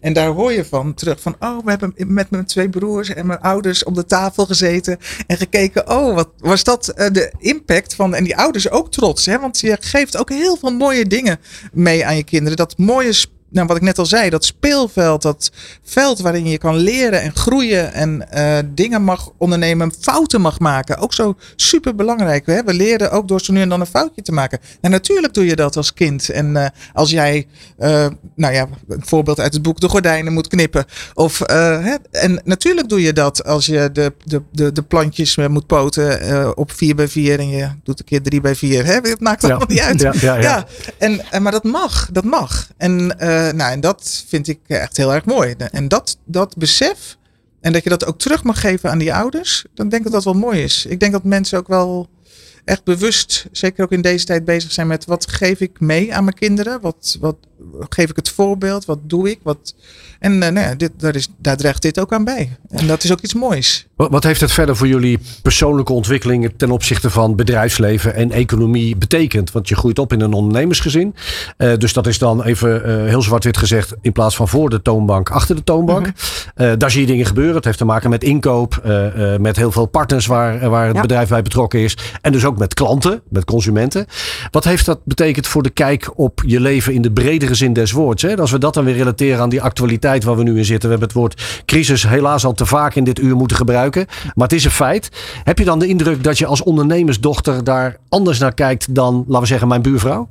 en daar hoor je van terug van, oh, we hebben met mijn twee broers en mijn ouders op de tafel gezeten en gekeken, oh, wat was dat uh, de impact van, en die ouders ook trots, hè? want je geeft ook heel veel mooie dingen mee aan je kinderen. Dat mooie nou, wat ik net al zei, dat speelveld, dat veld waarin je kan leren en groeien en uh, dingen mag ondernemen, fouten mag maken. Ook zo super belangrijk. Hè? We leren ook door zo nu en dan een foutje te maken. En natuurlijk doe je dat als kind. En uh, als jij, uh, nou ja, een voorbeeld uit het boek, de gordijnen moet knippen. Of, hè? En natuurlijk doe je dat als je de, de, de, de plantjes moet poten op 4 bij 4 en je doet een keer 3 bij 4. Hè? Het maakt allemaal ja. niet uit. Ja, ja, ja. ja. En, en, maar dat mag, dat mag. En nou, en dat vind ik echt heel erg mooi. En dat, dat besef en dat je dat ook terug mag geven aan die ouders, dan denk ik dat dat wel mooi is. Ik denk dat mensen ook wel echt bewust, zeker ook in deze tijd, bezig zijn met wat geef ik mee aan mijn kinderen? Wat, wat geef ik het voorbeeld? Wat doe ik? Wat, en uh, nou ja, dit, daar, is, daar draagt dit ook aan bij. En dat is ook iets moois. Wat, wat heeft het verder voor jullie persoonlijke ontwikkeling ten opzichte van bedrijfsleven en economie betekend? Want je groeit op in een ondernemersgezin. Uh, dus dat is dan even uh, heel zwart-wit gezegd, in plaats van voor de toonbank, achter de toonbank. -hmm. daar zie je dingen gebeuren. Het heeft te maken met inkoop, met heel veel partners waar, waar het ja. bedrijf bij betrokken is. En dus ook met klanten, met consumenten. Wat heeft dat betekend voor de kijk op je leven in de bredere zin des woords? Hè? Als we dat dan weer relateren aan die actualiteit waar we nu in zitten. We hebben het woord crisis helaas al te vaak in dit uur moeten gebruiken. Maar het is een feit. Heb je dan de indruk dat je als ondernemersdochter daar anders naar kijkt dan, laten we zeggen, mijn buurvrouw?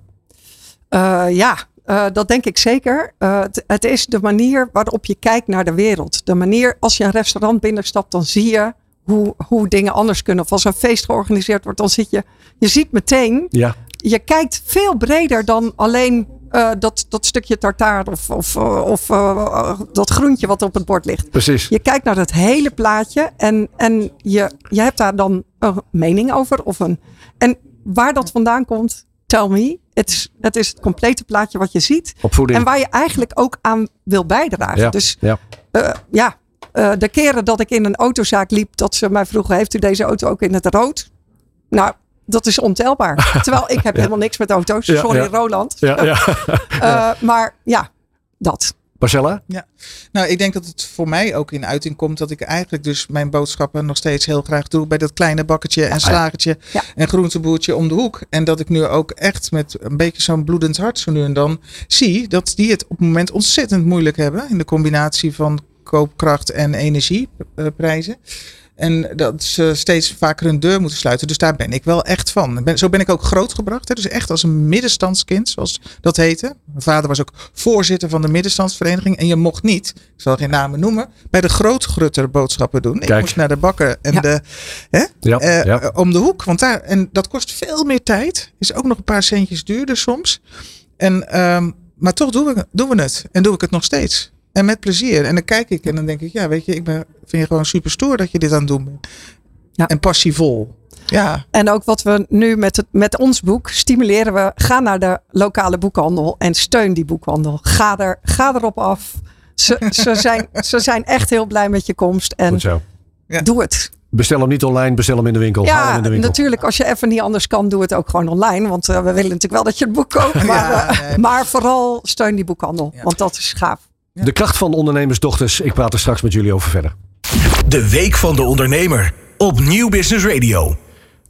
Uh, ja, uh, dat denk ik zeker. Het, het, is de manier waarop je kijkt naar de wereld. De manier, als je een restaurant binnenstapt, dan zie je hoe, hoe dingen anders kunnen. Of als een feest georganiseerd wordt, dan zit je, je ziet meteen, ja. je kijkt veel breder dan alleen uh, dat, dat stukje tartaar of, of, of uh, dat groentje wat op het bord ligt. Precies. Je kijkt naar het hele plaatje en, en je, je hebt daar dan een mening over. Of een, en waar dat vandaan komt, tell me. Het is, het is het complete plaatje wat je ziet. Opvoeding. En waar je eigenlijk ook aan wil bijdragen. Ja. Dus ja. Uh, ja, Uh, de keren dat ik in een autozaak liep, dat ze mij vroegen: Heeft u deze auto ook in het rood? Nou, dat is ontelbaar. (laughs) Terwijl ik heb helemaal niks met auto's. Sorry, Roland. Ja, ja. uh, (laughs) (laughs) maar ja, dat. Marcella? Ja, nou ik denk dat het voor mij ook in uiting komt dat ik eigenlijk dus mijn boodschappen nog steeds heel graag doe bij dat kleine bakketje en ah, slagertje en groenteboertje om de hoek. En dat ik nu ook echt met een beetje zo'n bloedend hart zo nu en dan zie dat die het op het moment ontzettend moeilijk hebben in de combinatie van koopkracht en energieprijzen. En dat ze steeds vaker hun deur moeten sluiten. Dus daar ben ik wel echt van. Ben, zo ben ik ook grootgebracht. Hè. Dus echt als een middenstandskind, zoals dat heette. Mijn vader was ook voorzitter van de middenstandsvereniging. En je mocht niet, ik zal geen namen noemen, bij de grootgrutter boodschappen doen. Ik moest naar de bakker en de, hè, ja, uh, om de hoek. Want daar, en dat kost veel meer tijd. Is ook nog een paar centjes duurder soms. En, um, maar toch doen we, doen we het. En doe ik het nog steeds. En met plezier. En dan kijk ik en dan denk ik, ja, weet je, ik ben, vind je gewoon super stoer dat je dit aan het doen bent. Ja. En passievol. Ja. En ook wat we nu met, het, met ons boek stimuleren we, ga naar de lokale boekhandel en steun die boekhandel. Ga, er, ga erop af. Ze, ze, (laughs) zijn, ze zijn echt heel blij met je komst. En ja. doe het. Bestel hem niet online, bestel hem in de winkel. Ja, in de winkel. natuurlijk. Als je even niet anders kan, doe het ook gewoon online. Want uh, we willen natuurlijk wel dat je het boek koopt. Maar, ja, maar vooral steun die boekhandel. Want dat is gaaf. De kracht van ondernemersdochters. Ik praat er straks met jullie over verder. De Week van de Ondernemer op Nieuw Business Radio.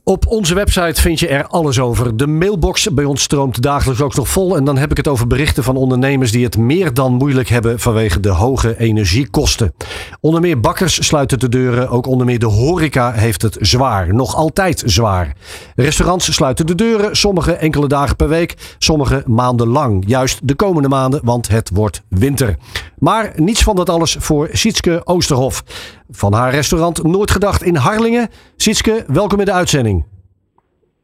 Op onze website vind je er alles over. De mailbox bij ons stroomt dagelijks ook nog vol. En dan heb ik het over berichten van ondernemers die het meer dan moeilijk hebben vanwege de hoge energiekosten. Onder meer bakkers sluiten de deuren. Ook onder meer de horeca heeft het zwaar. Nog altijd zwaar. Restaurants sluiten de deuren. Sommige enkele dagen per week. Sommige maanden lang. Juist de komende maanden, want het wordt winter. Maar niets van dat alles voor Sietske Oosterhof. Van haar restaurant Nooit Gedacht in Harlingen. Sietske, welkom in de uitzending.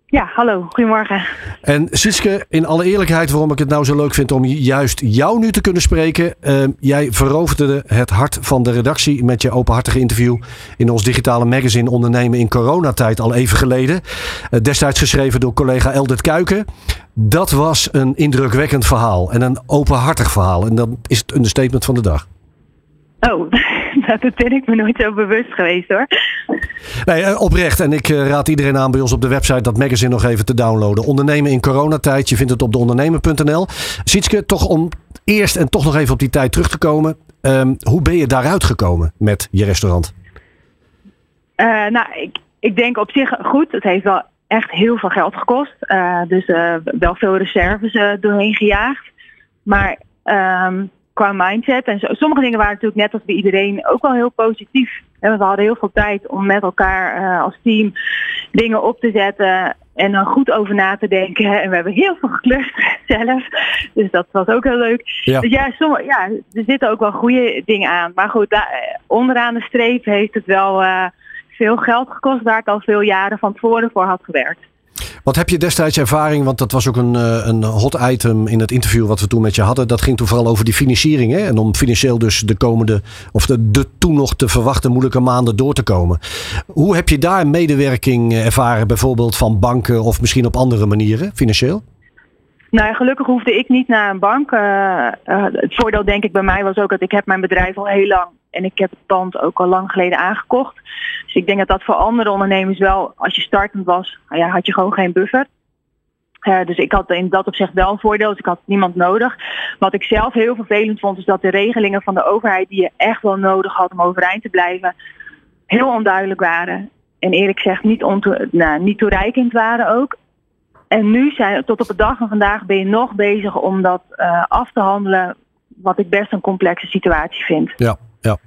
Ja, hallo, goedemorgen. En Sietske, in alle eerlijkheid, waarom ik het nou zo leuk vind om juist jou nu te kunnen spreken. Uh, jij veroverde het hart van de redactie met je openhartige interview in ons digitale magazine Ondernemen in coronatijd al even geleden. Uh, destijds geschreven door collega Eldert Kuiken. Dat was een indrukwekkend verhaal en een openhartig verhaal. En dat is het understatement van de dag. Oh, (laughs) (laughs) dat ben ik me nooit zo bewust geweest hoor. Nee, eh, oprecht. En ik eh, raad iedereen aan bij ons op de website dat magazine nog even te downloaden. Ondernemen in coronatijd. Je vindt het op de ondernemen.nl. Sietske, toch om eerst en toch nog even op die tijd terug te komen. Ehm, hoe ben je daaruit gekomen met je restaurant? Uh, nou, ik, ik denk op zich goed. Het heeft wel echt heel veel geld gekost. dus wel veel reserves doorheen gejaagd. Maar um, qua mindset. En zo, sommige dingen waren natuurlijk net als bij iedereen ook wel heel positief. En we hadden heel veel tijd om met elkaar uh, als team dingen op te zetten en dan goed over na te denken. En we hebben heel veel geklust (laughs) zelf. Dus dat was ook heel leuk. Ja. Dus ja, sommige, ja, er zitten ook wel goede dingen aan. Maar goed, daar, onderaan de streep heeft het wel uh, veel geld gekost waar ik al veel jaren van tevoren voor had gewerkt. Wat heb je destijds ervaring? Want dat was ook een, eh, een hot item in het interview wat we toen met je hadden. Dat ging toen vooral over die financiering. Hè? En om financieel dus de komende, of de, de toen nog te verwachten moeilijke maanden door te komen. Hoe heb je daar medewerking ervaren, bijvoorbeeld van banken of misschien op andere manieren, financieel? Nou, gelukkig hoefde ik niet naar een bank. Uh, het voordeel denk ik bij mij was ook dat ik heb mijn bedrijf al heel lang en ik heb het pand ook al lang geleden aangekocht. Dus ik denk dat dat voor andere ondernemers wel, als je startend was, nou ja, had je gewoon geen buffer. Uh, dus ik had in dat opzicht wel een voordeel, dus ik had niemand nodig. Wat ik zelf heel vervelend vond, is dat de regelingen van de overheid die je echt wel nodig had om overeind te blijven, heel onduidelijk waren. En eerlijk gezegd niet, nou, niet toereikend waren ook. En nu zijn tot op de dag van vandaag ben je nog bezig om dat uh, af te handelen, wat ik best een complexe situatie vind. Ja, ja.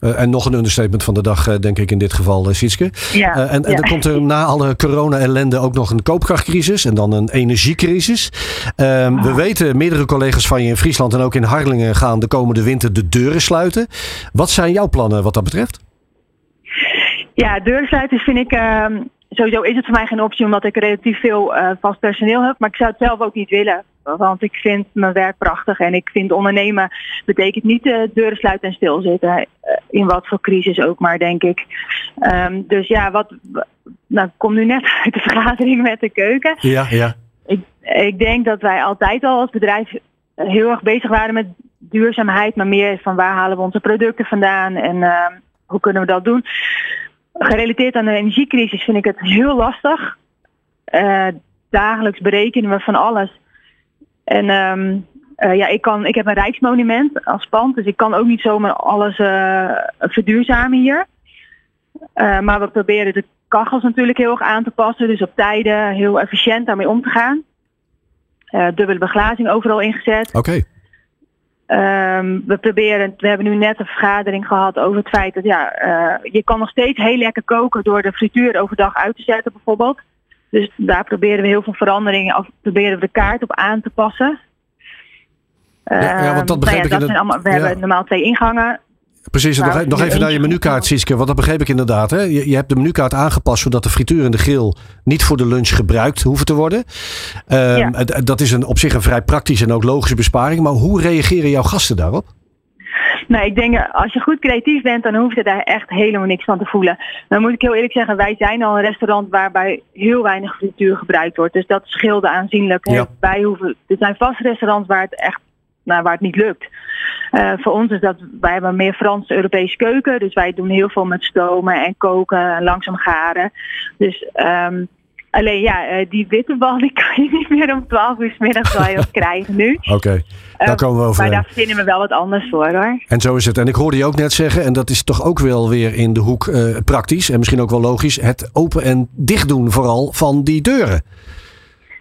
Uh, en nog een understatement van de dag, uh, denk ik in dit geval, uh, Sietske. Ja, en, en ja. dan komt er na alle corona-ellende ook nog een koopkrachtcrisis en dan een energiecrisis. Oh. We weten, meerdere collega's van je in Friesland en ook in Harlingen gaan de komende winter de deuren sluiten. Wat zijn jouw plannen wat dat betreft? Ja, deuren sluiten vind ik ehm, sowieso is het voor mij geen optie omdat ik relatief veel uh, vast personeel heb. Maar ik zou het zelf ook niet willen. Want ik vind mijn werk prachtig. En ik vind ondernemen betekent niet uh, deuren sluiten en stilzitten. Uh, in wat voor crisis ook maar, denk ik. Um, dus ja, wat. Nou, ik kom nu net (laughs) uit de vergadering met de keuken. Ja, ja. Ik, ik denk dat wij altijd al als bedrijf heel erg bezig waren met duurzaamheid, maar meer van waar halen we onze producten vandaan en uh, hoe kunnen we dat doen. Gerelateerd aan de energiecrisis vind ik het heel lastig. Uh, dagelijks berekenen we van alles. En um, uh, ja, ik, kan, ik heb een rijksmonument als pand, dus ik kan ook niet zomaar alles uh, verduurzamen hier. Uh, maar we proberen de kachels natuurlijk heel erg aan te passen, dus op tijden heel efficiënt daarmee om te gaan. dubbele beglazing overal ingezet. Oké. Okay. Um, we proberen, we hebben nu net een vergadering gehad over het feit dat ja, je kan nog steeds heel lekker koken door de frituur overdag uit te zetten bijvoorbeeld. Dus daar proberen we heel veel veranderingen, of proberen we de kaart op aan te passen. Ja, ja, want dat begreep nou ja, ik dat zijn allemaal, We ja. hebben normaal twee ingangen. Precies, nog, nog even naar je menukaart, Siske. Want dat begreep ik inderdaad. Hè? Je, je, hebt de menukaart aangepast zodat de frituur en de grill niet voor de lunch gebruikt hoeven te worden. Um, ja. Dat is een, op zich een vrij praktische en ook logische besparing. Maar hoe reageren jouw gasten daarop? Nou, ik denk als je goed creatief bent, dan hoef je daar echt helemaal niks van te voelen. Dan moet ik heel eerlijk zeggen, wij zijn al een restaurant waarbij heel weinig frituur gebruikt wordt. Dus dat scheelde aanzienlijk. Ja. Wij hoeven, er zijn vast restaurants waar het echt nou, waar het niet lukt. Uh, voor ons is dat, wij hebben meer Frans-Europese keuken. Dus wij doen heel veel met stomen en koken en langzaam garen. Dus um, alleen ja, uh, die wittebal die kan je niet meer om 12 uur s middags ons (laughs) krijgen nu. Oké, okay. daar komen we over. Maar daar vinden we wel wat anders voor hoor. En zo is het. En ik hoorde je ook net zeggen, en dat is toch ook wel weer in de hoek uh, praktisch en misschien ook wel logisch, het open en dicht doen vooral van die deuren.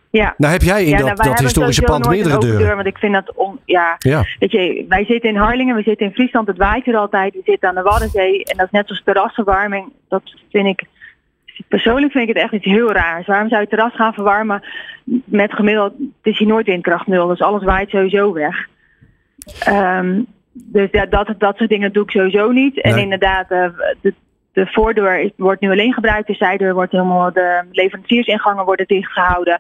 Ja. Nou heb jij in ja, dat, nou, dat historische pand meerdere deuren. Deur, want ik vind dat on, ja, ja. Weet je, wij zitten in Harlingen, we zitten in Friesland, het waait er altijd. We zitten aan de Waddenzee en dat is net zoals terrasverwarming. Dat vind ik, persoonlijk vind ik het echt iets heel raars. Waarom zou je het terras gaan verwarmen met gemiddeld, het is hier nooit windkracht nul, dus alles waait sowieso weg. Um, dus ja, dat, dat soort dingen doe ik sowieso niet. En Nee. inderdaad, uh, de, de voordeur wordt nu alleen gebruikt, de zijdeur wordt helemaal, de leveranciersingangen worden dichtgehouden.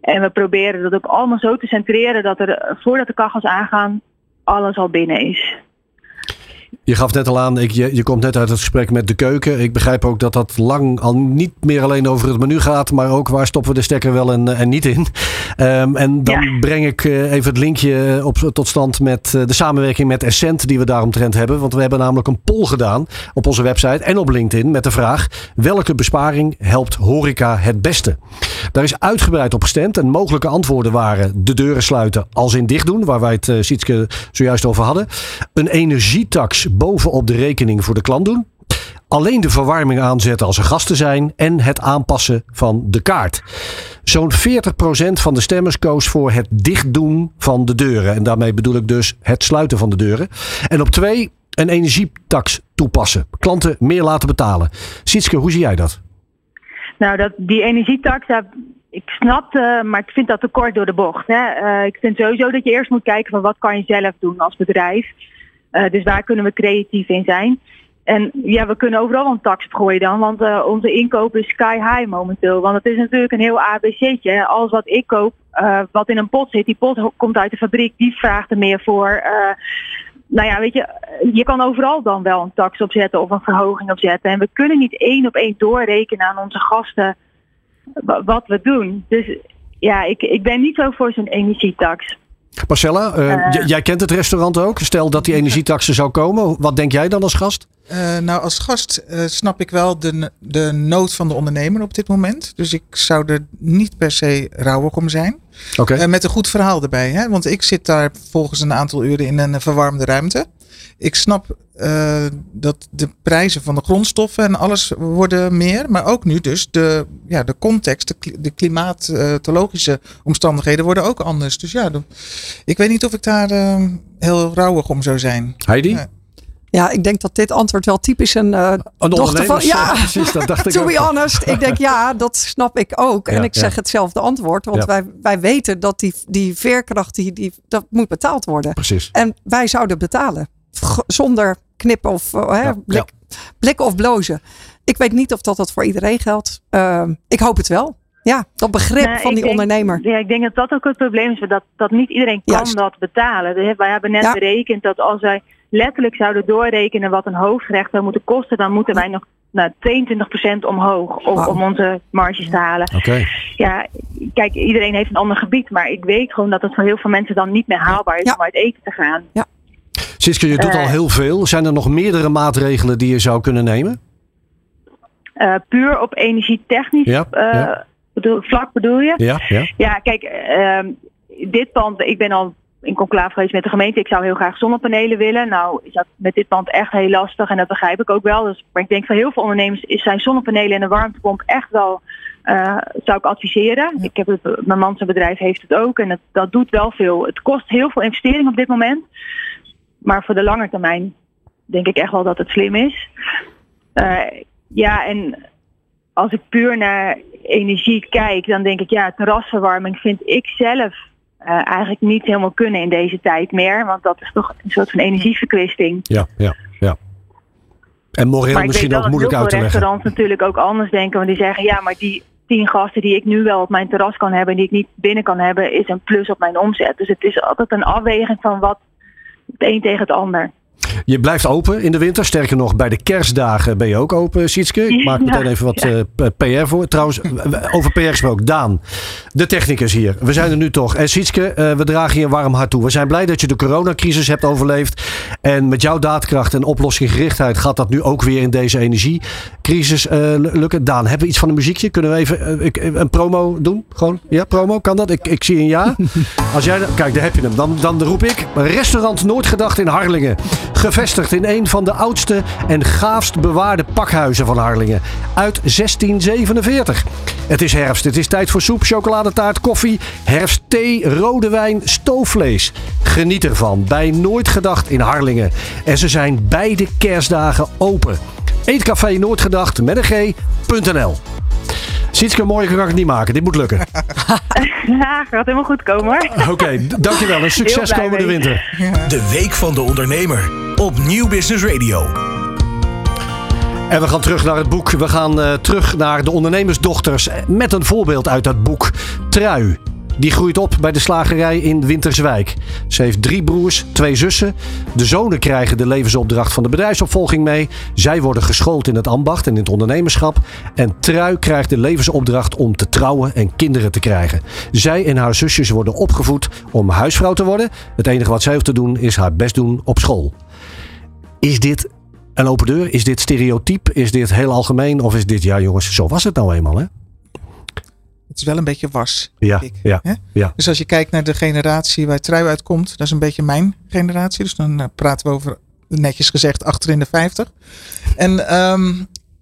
En we proberen dat ook allemaal zo te centreren dat er eh, voordat de kachels aangaan, alles al binnen is. Je gaf net al aan, ik, je, je komt net uit het gesprek met de keuken. Ik begrijp ook dat dat lang al niet meer alleen over het menu gaat, maar ook waar stoppen we de stekker wel en, en niet in. Um, en dan Ja. breng ik uh, even het linkje op, tot stand met de samenwerking met Essent die we daaromtrent hebben. Want we hebben namelijk een poll gedaan op onze website en op LinkedIn met de vraag: welke besparing helpt horeca het beste? Daar is uitgebreid op gestemd en mogelijke antwoorden waren de deuren sluiten als in dicht doen, waar wij het uh, Sietske zojuist over hadden. Een energietax bovenop de rekening voor de klant doen. Alleen de verwarming aanzetten als er gasten zijn en het aanpassen van de kaart. Zo'n 40% van de stemmers koos voor het dichtdoen van de deuren. En daarmee bedoel ik dus het sluiten van de deuren. En op twee, een energietax toepassen. Klanten meer laten betalen. Sietske, hoe zie jij dat? Nou, dat, die energietax, ik snap, uh, maar ik vind dat te kort door de bocht. Hè. Uh, ik vind sowieso dat je eerst moet kijken van wat kan je zelf doen als bedrijf. Uh, dus waar kunnen we creatief in zijn. En ja, we kunnen overal een tax op gooien dan, want uh, onze inkoop is sky high momenteel. Want het is natuurlijk een heel ABC'tje. Hè. Alles wat ik koop, uh, wat in een pot zit, die pot komt uit de fabriek, die vraagt er meer voor. Nou ja, weet je, je kan overal dan wel een tax opzetten of een verhoging opzetten. En we kunnen niet één op één doorrekenen aan onze gasten wat we doen. Dus ja, ik, ik ben niet zo voor zo'n energietax. Marcella, uh, jij kent het restaurant ook. Stel dat die energietax er zou komen. Wat denk jij dan als gast? Uh, nou, als gast uh, snap ik wel de, de nood van de ondernemer op dit moment. Dus ik zou er niet per se rouwig om zijn. Okay. Met een goed verhaal erbij. Hè? Want ik zit daar volgens een aantal uren in een verwarmde ruimte. Ik snap uh, dat de prijzen van de grondstoffen en alles worden meer. Maar ook nu dus de, ja, de context, de, de klimatologische omstandigheden worden ook anders. Dus ja, de, ik weet niet of ik daar uh, heel rouwig om zou zijn. Heidi? Ja. Ja, ik denk dat dit antwoord wel typisch een, uh, een dochter van. Ja, (laughs) precies, dat dacht (laughs) ik to be honest. Ik denk ja, dat snap ik ook. En Ja, ik zeg hetzelfde antwoord. Want Ja. wij, wij weten dat die, die veerkracht, die, die, dat moet betaald worden. Precies. En wij zouden betalen. Zonder knippen of uh, hè, Ja, blik, blikken of blozen. Ik weet niet of dat, dat voor iedereen geldt. Uh, ik hoop het wel. Ja, dat begrip Nou, van die denk- ondernemer. Ja, ik denk dat dat ook het probleem is. Dat, dat niet iedereen kan Juist. dat betalen. Wij hebben net Ja. berekend dat als wij letterlijk zouden doorrekenen wat een hoofdgerecht zou moeten kosten, dan moeten wij nog nou, 22% omhoog om, om onze marges te halen. Oké. Ja, kijk, iedereen heeft een ander gebied, maar ik weet gewoon dat het voor heel veel mensen dan niet meer haalbaar is Ja. om uit eten te gaan. Ja. Siske, je doet Eh. al heel veel. Zijn er nog meerdere maatregelen die je zou kunnen nemen? Eh, puur op energietechnisch Ja, eh, ja. Bedoel, vlak bedoel je? Ja, ja. Ja, kijk, ehm, dit pand, ik ben al in conclave geweest met de gemeente. Ik zou heel graag zonnepanelen willen. Nou is dat met dit pand echt heel lastig en dat begrijp ik ook wel. Dus, maar ik denk voor heel veel ondernemers is zijn zonnepanelen en een warmtepomp echt wel, eh, zou ik adviseren. Ik heb het, mijn man zijn bedrijf heeft het ook en het, dat doet wel veel. Het kost heel veel investering op dit moment. Maar voor de lange termijn denk ik echt wel dat het slim is. Eh, ja, en als ik puur naar energie kijk, dan denk ik ja, terrasverwarming vind ik zelf eh, eigenlijk niet helemaal kunnen in deze tijd meer. Want dat is toch een soort van energieverkwisting. Ja, ja, ja. En moreel maar ik weet misschien ook moeilijk uit te leggen. restaurants natuurlijk ook anders denken. Want die zeggen ja, maar die tien gasten die ik nu wel op mijn terras kan hebben en die ik niet binnen kan hebben, is een plus op mijn omzet. Dus het is altijd een afweging van wat het een tegen het ander. Je blijft open in de winter. Sterker nog, bij de kerstdagen ben je ook open, Sietske. Ik maak meteen even wat eh, PR voor. Trouwens, over PR gesproken. Daan, de technicus hier. We zijn er nu toch. En Sietske, eh, we dragen je een warm hart toe. We zijn blij dat je de coronacrisis hebt overleefd. En met jouw daadkracht en oplossinggerichtheid gaat dat nu ook weer in deze energiecrisis eh, lukken. Daan, hebben we iets van een muziekje? Kunnen we even een promo doen? Gewoon, ja, promo? Kan dat? Ik, ik zie een ja. (laughs) Als jij, kijk, daar heb je hem. Dan, dan roep ik restaurant Noordgedacht in Harlingen. Gevestigd in een van de oudste en gaafst bewaarde pakhuizen van Harlingen. Uit 1647. Het is herfst. Het is tijd voor soep, chocoladetaart, koffie, herfstthee, rode wijn, stoofvlees. Geniet ervan bij Noordgedacht in Harlingen. En ze zijn beide kerstdagen open. Eetcafé Noordgedacht met een g.nl. Sietske, mooier kan ik het niet maken. Dit moet lukken. (laughs) Ja, gaat helemaal goed komen hoor. Oké, dankjewel. Een succes komende mee. winter. De Week van de Ondernemer op Nieuw Business Radio. En we gaan terug naar het boek. We gaan eh, terug naar de ondernemersdochters. Met een voorbeeld uit dat boek. Trui. Die groeit op bij de slagerij in Winterswijk. Ze heeft drie broers, twee zussen. De zonen krijgen de levensopdracht van de bedrijfsopvolging mee. Zij worden geschoold in het ambacht en in het ondernemerschap. En Trui krijgt de levensopdracht om te trouwen en kinderen te krijgen. Zij en haar zusjes worden opgevoed om huisvrouw te worden. Het enige wat zij hoeft te doen is haar best doen op school. Is dit een open deur? Is dit stereotyp? Is dit heel algemeen? Of is dit, ja jongens, zo was het nou eenmaal hè? Het is wel een beetje was. Ja, ik, ja, ja. Dus als je kijkt naar de generatie waar Trui uitkomt, dat is een beetje mijn generatie. Dus dan eh, praten we over, netjes gezegd, achter in de 50. En, ehm,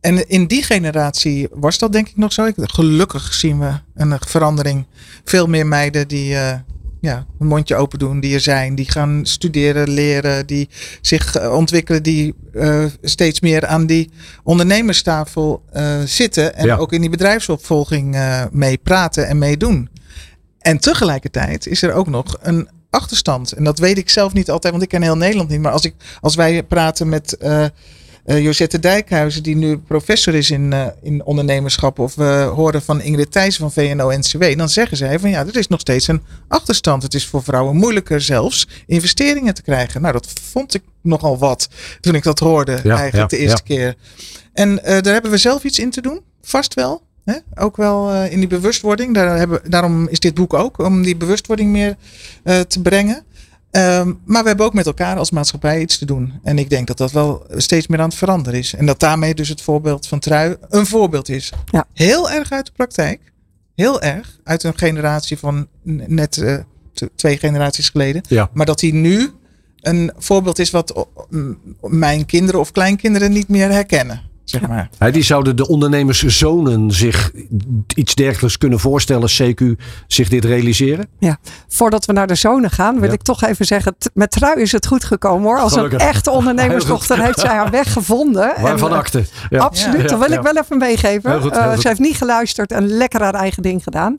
en in die generatie was dat denk ik nog zo. Ik, gelukkig zien we een verandering. Veel meer meiden die eh, ja, een mondje open doen, die er zijn, die gaan studeren, leren, die zich eh, ontwikkelen, die eh, steeds meer aan die ondernemerstafel eh, zitten en Ja. ook in die bedrijfsopvolging eh, mee praten en meedoen. En tegelijkertijd is er ook nog een achterstand. En dat weet ik zelf niet altijd, want ik ken heel Nederland niet. Maar als, ik, als wij praten met eh eh, Josette Dijkhuizen, die nu professor is in, eh, in ondernemerschap, of we horen van Ingrid Thijs van VNO-NCW, dan zeggen zij van ja, er is nog steeds een achterstand. Het is voor vrouwen moeilijker zelfs investeringen te krijgen. Nou, dat vond ik nogal wat toen ik dat hoorde Ja, eigenlijk ja, de eerste keer. En eh, daar hebben we zelf iets in te doen, vast wel. Hè? Ook wel eh, in die bewustwording. Daar hebben, daarom is dit boek ook, om die bewustwording meer eh, te brengen. Ehm, maar we hebben ook met elkaar als maatschappij iets te doen. En ik denk dat dat wel steeds meer aan het veranderen is. En dat daarmee dus het voorbeeld van Trui een voorbeeld is. Ja. Heel erg uit de praktijk. Heel erg uit een generatie van net eh, twee generaties geleden. Ja. Maar dat hij nu een voorbeeld is wat mijn kinderen of kleinkinderen niet meer herkennen. Zeg maar. Die zouden de ondernemerszonen zich iets dergelijks kunnen voorstellen, CQ, zich dit realiseren? Ja, voordat we naar de zonen gaan, wil Ja. ik toch even zeggen: met trui is het goed gekomen hoor. Als Gelukkig. een echte ondernemersdochter heeft zij haar weg gevonden. (laughs) En, Waarvan eh, akte? Ja. Absoluut, Ja, dat wil ja. ik wel even meegeven. Heel goed, heel Eh, ze heeft niet geluisterd en lekker haar eigen ding gedaan.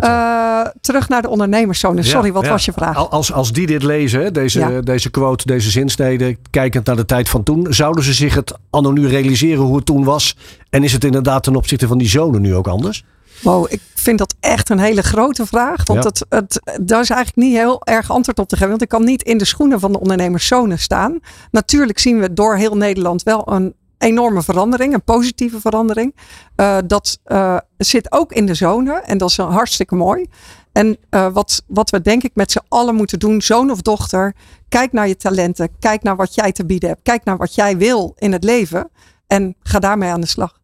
Eh, terug naar de ondernemerszonen. Sorry, Ja, wat ja. was je vraag? Al- Als, als die dit lezen, deze, Ja. deze quote, deze zinsnede, kijkend naar de tijd van toen, zouden ze zich het anno nu hoe het toen was? En is het inderdaad ten opzichte van die zonen nu ook anders? Wow, ik vind dat echt een hele grote vraag. Want Ja. het, het, daar is eigenlijk niet heel erg antwoord op te geven. Want ik kan niet in de schoenen van de ondernemerszonen staan. Natuurlijk zien we door heel Nederland wel een enorme verandering, een positieve verandering. Eh, dat eh, zit ook in de zonen en dat is hartstikke mooi. En uh, wat, wat we denk ik met z'n allen moeten doen, zoon of dochter, kijk naar je talenten, kijk naar wat jij te bieden hebt, kijk naar wat jij wil in het leven en ga daarmee aan de slag.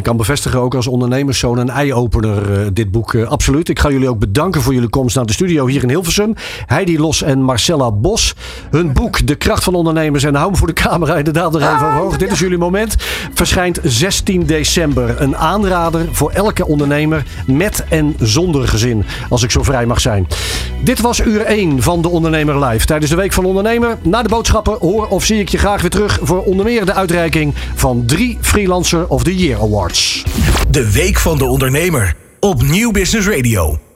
Ik kan bevestigen ook als ondernemerszoon een eye-opener uh, dit boek. Uh, absoluut. Ik ga jullie ook bedanken voor jullie komst naar de studio hier in Hilversum. Heidi Los en Marcella Bos. Hun boek De Kracht van Ondernemers. En hou me voor de camera inderdaad nog even ah, omhoog. Dit is jullie moment. Verschijnt 16 december. Een aanrader voor elke ondernemer met en zonder gezin. Als ik zo vrij mag zijn. Dit was uur 1 van de Ondernemer Live. Tijdens de Week van Ondernemer. Na de boodschappen hoor of zie ik je graag weer terug voor onder meer de uitreiking van drie Freelancer of the Year De Week van de Ondernemer op Nieuw Business Radio.